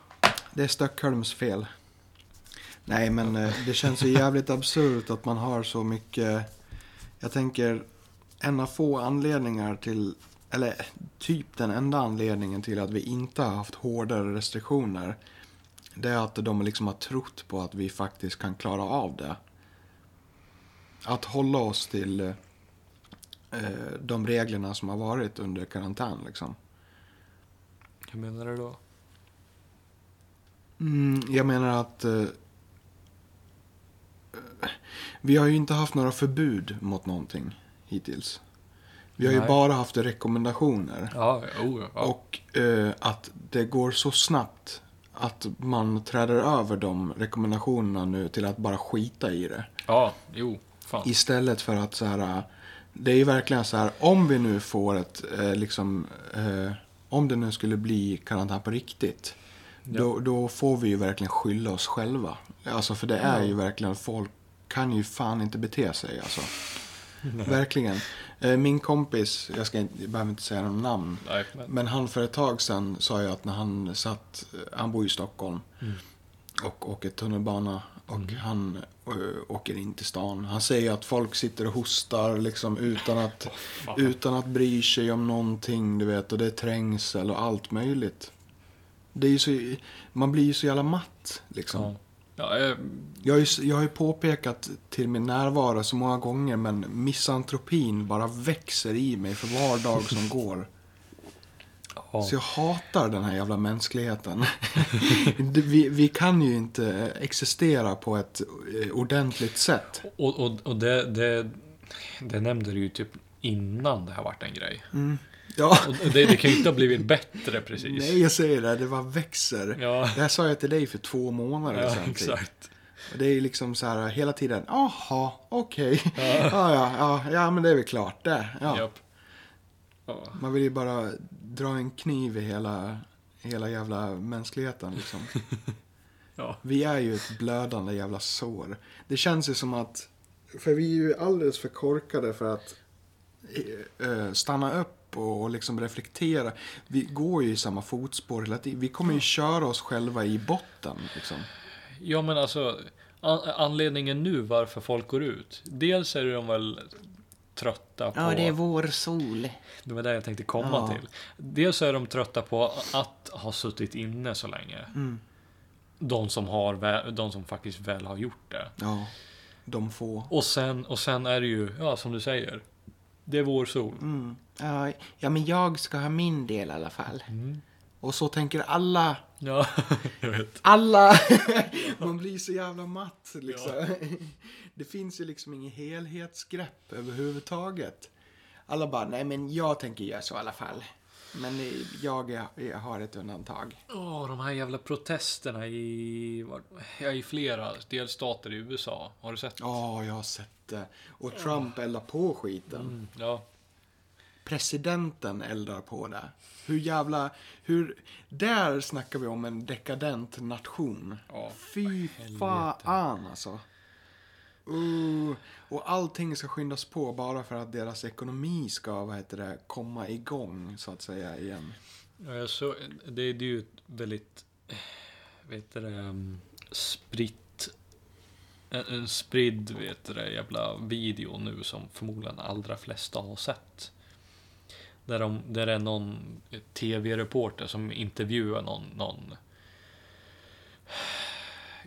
Det är Stockholms fel. Nej, men eh, det känns ju jävligt absurt att man har så mycket... Jag tänker, en av få anledningar till... Eller typ den enda anledningen till att vi inte har haft hårdare restriktioner. Det är att de liksom har trott på att vi faktiskt kan klara av det. Att hålla oss till eh, de reglerna som har varit under karantän liksom. Hur menar du då? Mm, jag menar att eh, vi har ju inte haft några förbud mot någonting hittills. Vi har ju Nej. bara haft rekommendationer. Ja, oh, ja. Och eh, att det går så snabbt att man träder över de rekommendationerna nu till att bara skita i det. ja, jo, fan. Istället för att så här, det är ju verkligen så här, om vi nu får ett, eh, liksom, eh, om det nu skulle bli karantän på riktigt. Ja. Då, då får vi ju verkligen skylla oss själva. Alltså för det är ju verkligen, folk kan ju fan inte bete sig alltså. Verkligen. Eh, Min kompis, jag, ska jag behöver inte säga någon namn. Nej, men... Men han för ett tag sedan sa ju att när han satt, han bor i Stockholm Mm. och åker tunnelbana och han ö, åker in till stan. Han säger att folk sitter och hostar liksom utan att, fan. utan att bry sig om någonting, du vet. Och det är trängsel och allt möjligt. Det är så, man blir ju så jävla matt liksom. Ja. Ja, eh, Jag har, ju, jag har ju påpekat till min närvaro så många gånger men misantropin bara växer i mig för var dag som går. ja. Så jag hatar den här jävla mänskligheten. Vi, vi kan ju inte existera på ett eh, ordentligt sätt. Och, och, och det, det, det nämnde du ju typ innan det här vart en grej. Ja, Och det, det kan ju inte ha blivit bättre precis. nej jag säger det, det bara växer. Ja, Det här sa jag till dig för två månader ja sedan. typ. exakt. Och det är liksom så här hela tiden, jaha, okej. Ja. Ja, ja, ja, ja, men det är väl klart det. Ja. Japp. Ja. Man vill ju bara dra en kniv i hela, hela jävla mänskligheten liksom. Ja. Vi är ju ett blödande jävla sår. Det känns ju som att, för vi är ju alldeles för korkade för att eh, eh, stanna upp och, och liksom reflektera. Vi går ju i samma fotspår hela tiden. Vi kommer ju köra oss själva i botten liksom. ja, men alltså an, anledningen nu varför folk går ut. Dels är de väl trötta på... vår sol. Det var det jag tänkte komma Ja. till. Dels är de trötta på att ha suttit inne så länge. Mm. De som, har, de som faktiskt väl har gjort det. Ja, de få. Och sen, och sen är det ju, ja som du säger. Det är vår sol. Mm. Ja, ja, men jag ska ha min del i alla fall. Mm. Och så tänker alla Ja, jag vet. Alla! Man blir så jävla matt liksom. Det finns ju liksom inget helhetsgrepp överhuvudtaget. Alla bara, nej men jag tänker göra så i alla fall. Men eh, jag, jag har ett undantag. Åh, de här jävla protesterna i, var- ja, i flera delstater i USA. Har du sett? Ja, jag har sett det. Och Trump eldar på skiten. Mm, ja. Presidenten eldar på det. Hur jävla... Hur, där snackar vi om en dekadent nation. Ja, Fy fan alltså. Uh, och allting ska skyndas på bara för att deras ekonomi ska, vad heter det, komma igång så att säga igen. Ja, jag så, det, det är ju ett väldigt, vet heter det, mm, spritt, en, en spridd, vet du det, jävla video nu som förmodligen allra flesta har sett. Där, de, där det är någon tv-reporter som intervjuar någon, någon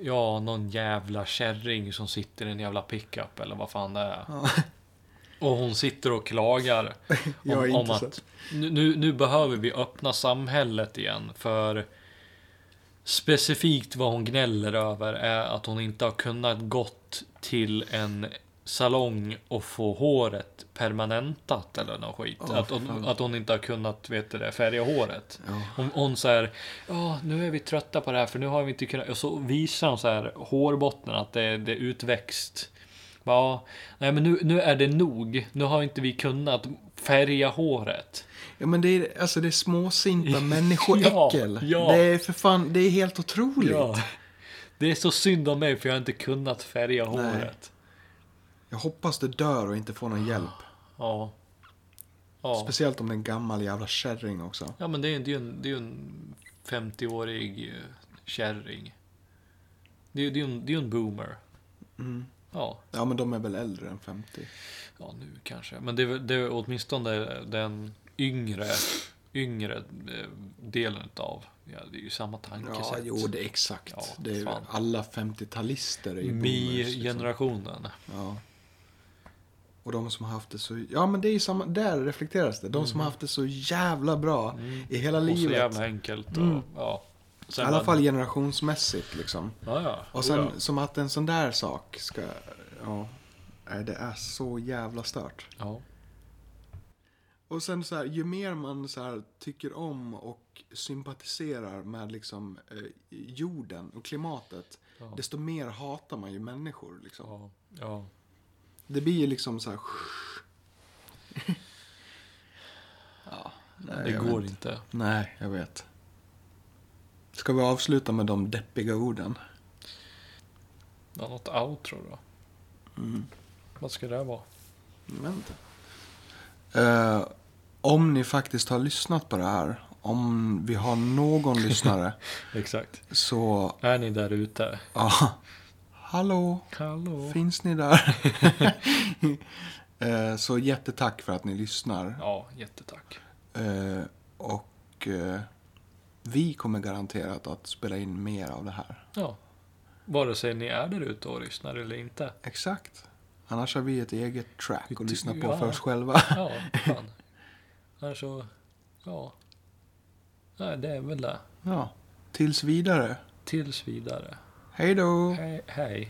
Ja, någon jävla kärring som sitter i en jävla pickup eller vad fan det är. Och hon sitter och klagar om, om att nu, nu behöver vi öppna samhället igen för specifikt vad hon gnäller över är att hon inte har kunnat gått till en salong och få håret permanentat eller något skit. Åh, att, hon, att hon inte har kunnat vet det, färga håret. Ja. Hon, hon säger ja nu är vi trötta på det här för nu har vi inte kunnat. Och så visar hon så här hårbotten att det, det är utväxt. Ja, nej men nu, nu är det nog. Nu har inte vi kunnat färga håret. Ja men det är, alltså det är småsinta människoäckel. Ja, ja. Det är för fan, det är helt otroligt. Ja. Det är så synd om mig för jag har inte kunnat färga håret. Jag hoppas det dör och inte får någon hjälp. Ja. Ja. Speciellt om det är en gammal jävla kärring också. ja, men det är, ju en, det är en 50-årig eh, kärring. Det är ju det är ju en, det är en boomer. Mm. Ja. Ja men de är väl äldre än 50. Ja, nu kanske. Men det är, det är åtminstone den yngre, yngre eh, delen av. Ja, det är ju samma tankesätt. Ja, jo det är exakt. Ja, det är, alla 50-talister är ju boomers. Liksom. Mi-generationen. Ja. Och de som har haft det så... Ja men det är ju samma... Där reflekteras det. De som har haft det så jävla bra i hela Mm. Och så livet. jävla enkelt. Och, Mm. ja. I Sen alla var- fall generationsmässigt liksom. Ja, ja. Och sen ja. som att en sån där sak ska... Ja. Nej, det är så jävla stört. ja. Och sen så här, ju mer man så här tycker om och sympatiserar med liksom eh, jorden och klimatet, Ja. desto mer hatar man ju människor liksom. Ja. ja. Det blir ju liksom så här... ja, nej, Det går vet. inte. Nej, jag vet. Ska vi avsluta med de deppiga orden? Ja, något outro då? Mm. Vad ska det vara? Vet inte. Eh, om ni faktiskt har lyssnat på det här, om vi har någon lyssnare, Exakt. så Är ni där ute? ja, hallå, Hallå? finns ni där? Eh, så jättetack för att ni lyssnar. Ja, jättetack. Eh, och eh, vi kommer garanterat att spela in mer av det här. Ja. Vare sig ni är där ute och lyssnar eller inte. Exakt. Annars har vi ett eget track att lyssna på ja. för oss själva. Ja, fan. Annars så, ja. Nej, det är väl det. Ja. Tills vidare. Tills vidare. Hej då! Hej. hej.